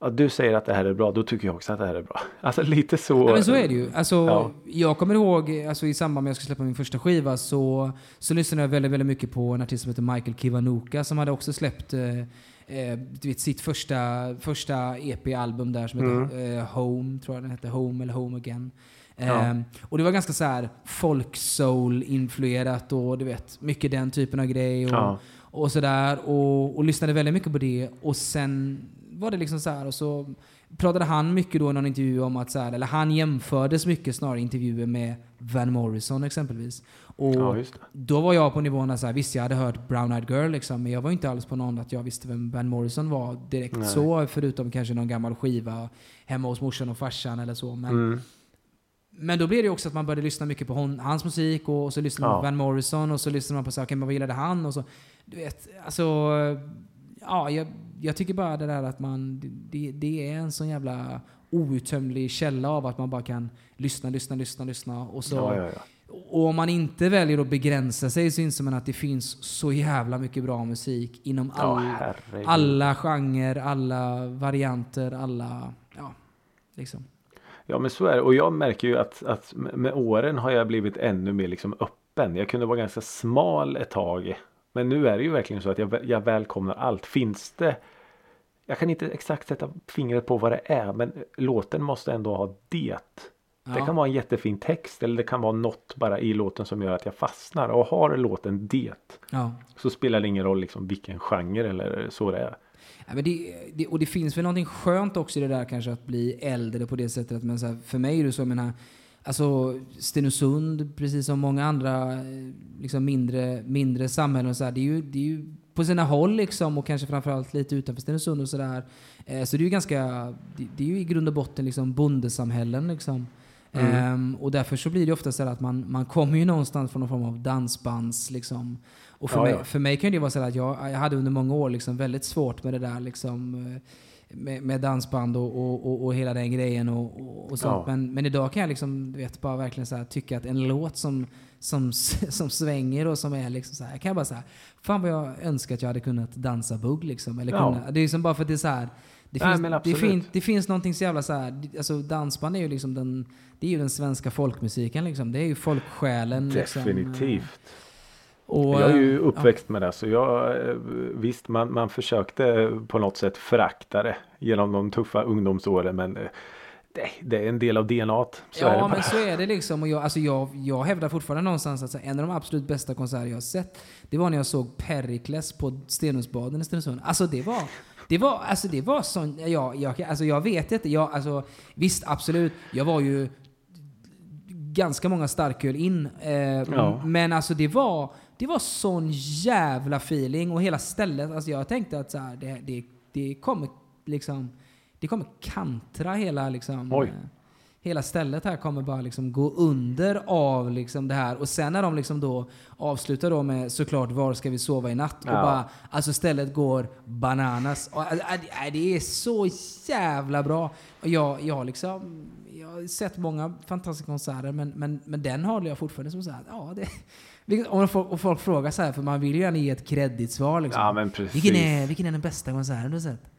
Ja, du säger att det här är bra, då tycker jag också att det här är bra. Alltså lite så. Ja, men så är det ju. Alltså, Ja. Jag kommer ihåg alltså, i samband med att jag skulle släppa min första skiva så, så lyssnade jag väldigt, väldigt mycket på en artist som heter Michael Kiwanuka som hade också släppt eh, eh, vet, sitt första, första EP-album där som Mm. heter eh, Home, tror jag den hette. Home eller Home Again. Ja. Eh, och det var ganska så här folk soul influerat och du vet, mycket den typen av grej. Och, Ja. och sådär. Och, och lyssnade väldigt mycket på det. Och sen var det liksom så här och så pratade han mycket då i någon intervju om att så här, eller han jämfördes mycket snarare i intervjuer med Van Morrison exempelvis. Och ja, då var jag på nivån där så här, visst jag hade hört Brown Eyed Girl liksom, men jag var inte alls på någon att jag visste vem Van Morrison var direkt Nej. så, förutom kanske någon gammal skiva hemma hos morsan och farsan eller så. Men, Mm. men då blev det också att man började lyssna mycket på hon, hans musik och, och så lyssnade man Ja. på Van Morrison och så lyssnade man på här, okej, men vad gillade han? Och så, du vet, alltså, ja, jag, jag tycker bara det där att man, det, det är en sån jävla outtömlig källa av att man bara kan lyssna, lyssna, lyssna, lyssna och så Ja, ja, ja. och om man inte väljer att begränsa sig så inser man att det finns så jävla mycket bra musik inom all, herregud. alla genrer, alla varianter, alla... Ja, liksom. Ja men så är det. Och jag märker ju att, att med med åren har jag blivit ännu mer liksom öppen. Jag kunde vara ganska smal ett tag. Men nu är det ju verkligen så att jag, jag välkomnar allt. Finns det Jag kan inte exakt sätta fingret på vad det är men låten måste ändå ha det. Det Ja. kan vara en jättefin text eller det kan vara något bara i låten som gör att jag fastnar. Och har låten det Ja. så spelar det ingen roll liksom vilken genre eller så det är. Ja, men det, det, och det finns väl någonting skönt också i det där kanske att bli äldre på det sättet. att Men så här, för mig är det så, jag menar, alltså Stenungsund, precis som många andra eh, liksom mindre, mindre samhällen, så här, det, är ju, det är ju på sina håll liksom, och kanske framförallt lite utanför Stenungsund och sådär. Eh, så det är ju ganska, det, det är ju i grund och botten liksom bondesamhällen liksom. Mm. Ehm, och därför så blir det ofta så att man, man kommer ju någonstans från någon form av dansbands liksom. Och för, Ja, mig, ja. för mig kan det vara så att jag, jag hade under många år liksom väldigt svårt med det där liksom eh, med, med dansband och, och, och, och hela den grejen och, och, sånt. Ja. Men, men idag kan jag liksom, du vet, bara verkligen så här, tycka att en låt som, som, som svänger och som är liksom så här, jag kan bara säga, fan vad jag önskar att jag hade kunnat dansa bugg liksom. Eller Ja. kunna, det är liksom bara för att det är så här, det Nej, finns, det, absolut. fin, det finns någonting så jävla så här, alltså dansband är ju liksom den, det är ju den svenska folkmusiken liksom. Det är ju folksjälen liksom. Och, Jag är ju uppväxt med det så jag eh, visst man, man försökte på något sätt förakta det genom de tuffa ungdomsåren men eh, det, det är en del av DNA. Ja, men så är det liksom. Och jag, alltså jag, jag hävdar fortfarande någonstans att en av de absolut bästa konserter jag har sett, det var när jag såg Perikles på Stenungsbaden i Stenungsund. Alltså det var, det var, alltså det var sån, jag, jag, alltså jag vet inte, jag, alltså, visst absolut, jag var ju ganska många starköl in. Eh, Ja. Men alltså det var, det var sån jävla feeling och hela stället, alltså jag tänkte att så här, det, det, det kommer liksom, det kommer kantra hela liksom, Oj. Hela stället här kommer bara liksom gå under av liksom det här. Och sen när de liksom då avslutar då med såklart Var ska vi sova i natt? Och Ja. bara, alltså stället går bananas. Och, äh, äh, det är så jävla bra. Och jag, jag, liksom, jag har sett många fantastiska konserter men, men, men den håller jag fortfarande som så här, ja det... Och folk, och folk frågar så här, för man vill ju gärna ge ett kreditsvar liksom. Ja men precis. Vilken är, vilken är den bästa konserten du har sett?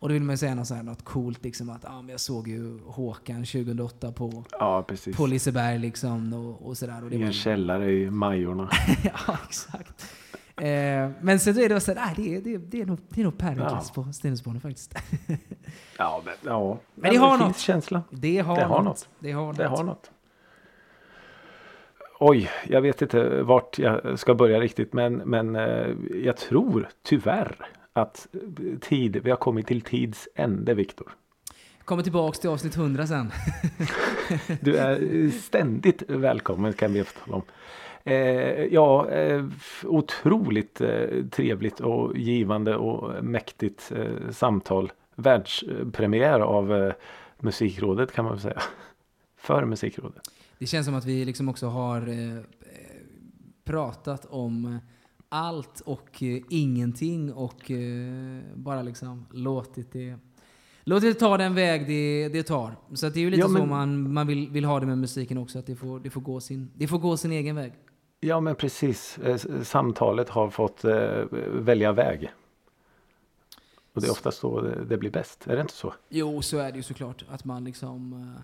Och då vill man ju säga något, så här, något coolt, liksom att ah, men jag såg ju Håkan 2008 på, Ja precis. på Liseberg liksom, och, och sådär. Och det I var, en källare i Majorna. ja, exakt. Eh, men sen är det så här, det, är, det, det är nog, det är nog Perikles på Stenungsbanan faktiskt. Ja men ja. Men det har något. känsla. Det har, Det har något. något. Det har Det något. har något. Oj, jag vet inte vart jag ska börja riktigt men, men eh, jag tror tyvärr att eh, tid, vi har kommit till tids ände Viktor. Kommer tillbaks till avsnitt 100 sen. Du är ständigt välkommen kan vi tala om. Eh, ja, eh, otroligt eh, trevligt och givande och mäktigt eh, samtal. Världspremiär av eh, Musikrådet kan man väl säga. För Musikrådet. Det känns som att vi liksom också har eh, eh, pratat om allt och eh, ingenting och eh, bara liksom låtit det Låtit det ta den väg det, det tar. Så att det är ju lite Ja, men- så man, man vill, vill ha det med musiken också, att det får, det, får gå sin, det får gå sin egen väg. Ja men precis. Eh, Samtalet har fått välja väg. Och det är oftast så det, blir bäst. Är det inte så? Jo, så är det ju såklart. Att man liksom...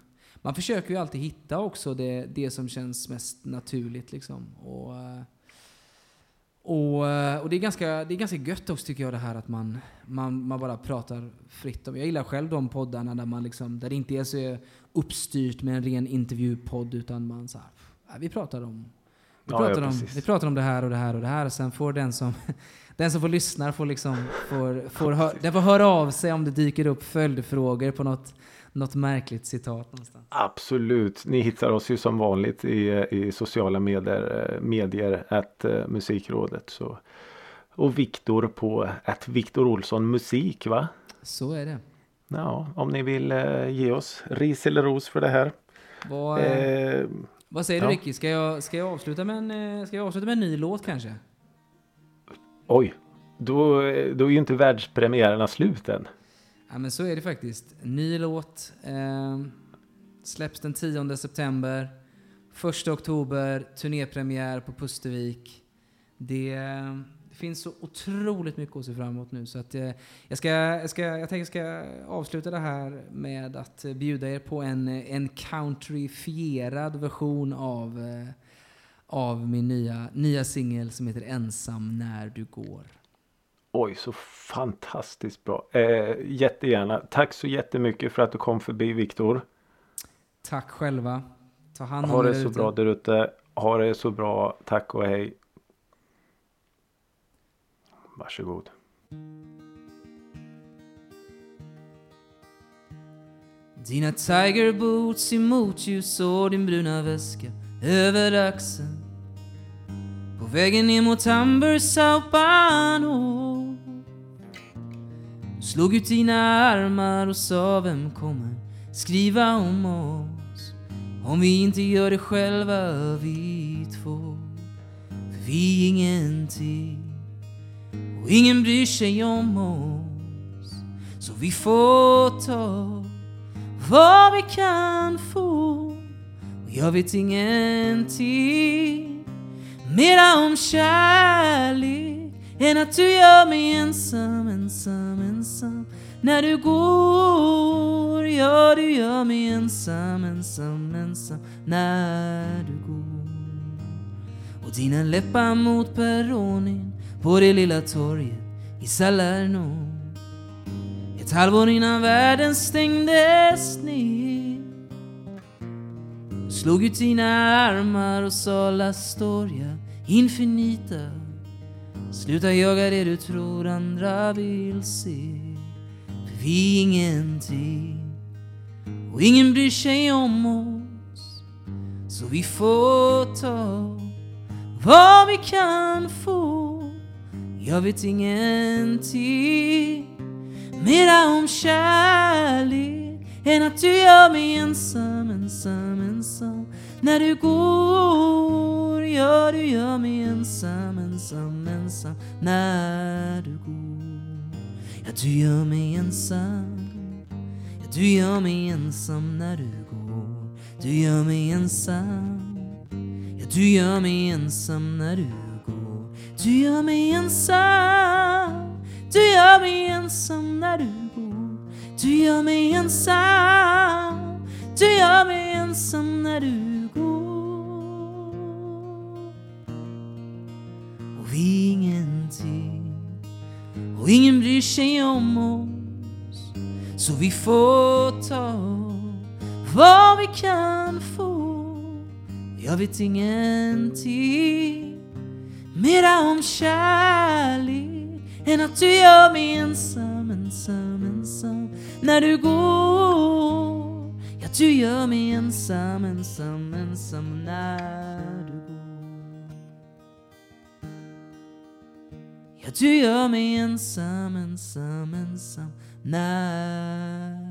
Man försöker ju alltid hitta också det, det som känns mest naturligt liksom. Och, och, eh, och det, är ganska, det är ganska gött också tycker jag det här att man, man, man bara pratar fritt om. Jag gillar själv de poddarna där man liksom, där det inte är så uppstyrt med en ren intervjupodd utan man så här, "Nej, vi pratar om vi, Ja, pratar ja, om, precis. vi pratar om det här och det här och det här och sen får den som, den som får lyssna får liksom, får, får hö, den får höra av sig om det dyker upp följdfrågor på något, något märkligt citat någonstans. Absolut. Ni hittar oss ju som vanligt i, i sociala medier, eh, medier att eh, Musikrådet. Så. Och Viktor på att Viktor Olsson Musik va? Så är det. Ja, om ni vill eh, ge oss ris eller ros för det här. Vad, eh, vad säger du ja. Ricky? Ska jag, ska, jag avsluta med en, ska jag avsluta med en ny låt kanske? oj, då, då är ju inte världspremiärerna slut än. Ja men så är det faktiskt. Ny låt. Eh, släpps den 10 september. 1 oktober, turnépremiär på Pustervik. Det, det finns så otroligt mycket att se fram emot nu så att eh, jag, ska, jag, ska, jag tänker jag ska avsluta det här med att eh, bjuda er på en, eh, en countryfierad version av, eh, av min nya, nya singel som heter Ensam när du går. Oj, så fantastiskt bra. Eh, jättegärna. Tack så jättemycket för att du kom förbi Viktor. Tack själva. Ta hand om Ha det så ute. bra där ute. Ha det så bra. Tack och hej. Varsågod. Dina tiger boots i motljus och din bruna väska över axeln På vägen ner mot Hamburg, Sao Paulo Slog ut dina armar och sa vem kommer skriva om oss? Om vi inte gör det själva vi två. För vi är ingenting och ingen bryr sig om oss. Så vi får ta vad vi kan få. Och jag vet ingenting mera om kärlek än att du gör mig ensam, ensam, ensam när du går Ja, du gör mig ensam, ensam, ensam när du går och dina läppar mot perrongen på det lilla torget i Salerno. Ett halvår innan världen stängdes ner. Du slog ut dina armar och sa la storia infinita. Sluta jaga det du tror andra vill se. För vi är ingenting. Och ingen bryr sig om oss. Så vi får ta vad vi kan få. Jag vet ingenting mera om kärlek än att du gör mig ensam, ensam, ensam när du går Ja, du gör mig ensam, ensam, ensam. När du går. Ja, du gör mig ensam. Ja, du gör mig ensam när du går. Du gör mig ensam. Ja, du gör mig ensam när du går. Du gör mig ensam. Du gör mig ensam när du går. Du gör mig ensam. Du gör mig ensam när du ingenting Och ingen bryr sig om oss. Så vi får ta vad vi kan få. Jag vet ingenting mera om kärlek än att du gör mig ensam, ensam, ensam. När du går. Ja, du gör mig ensam, ensam, ensam. När Ja, du gör mig ensam, ensam, ensam när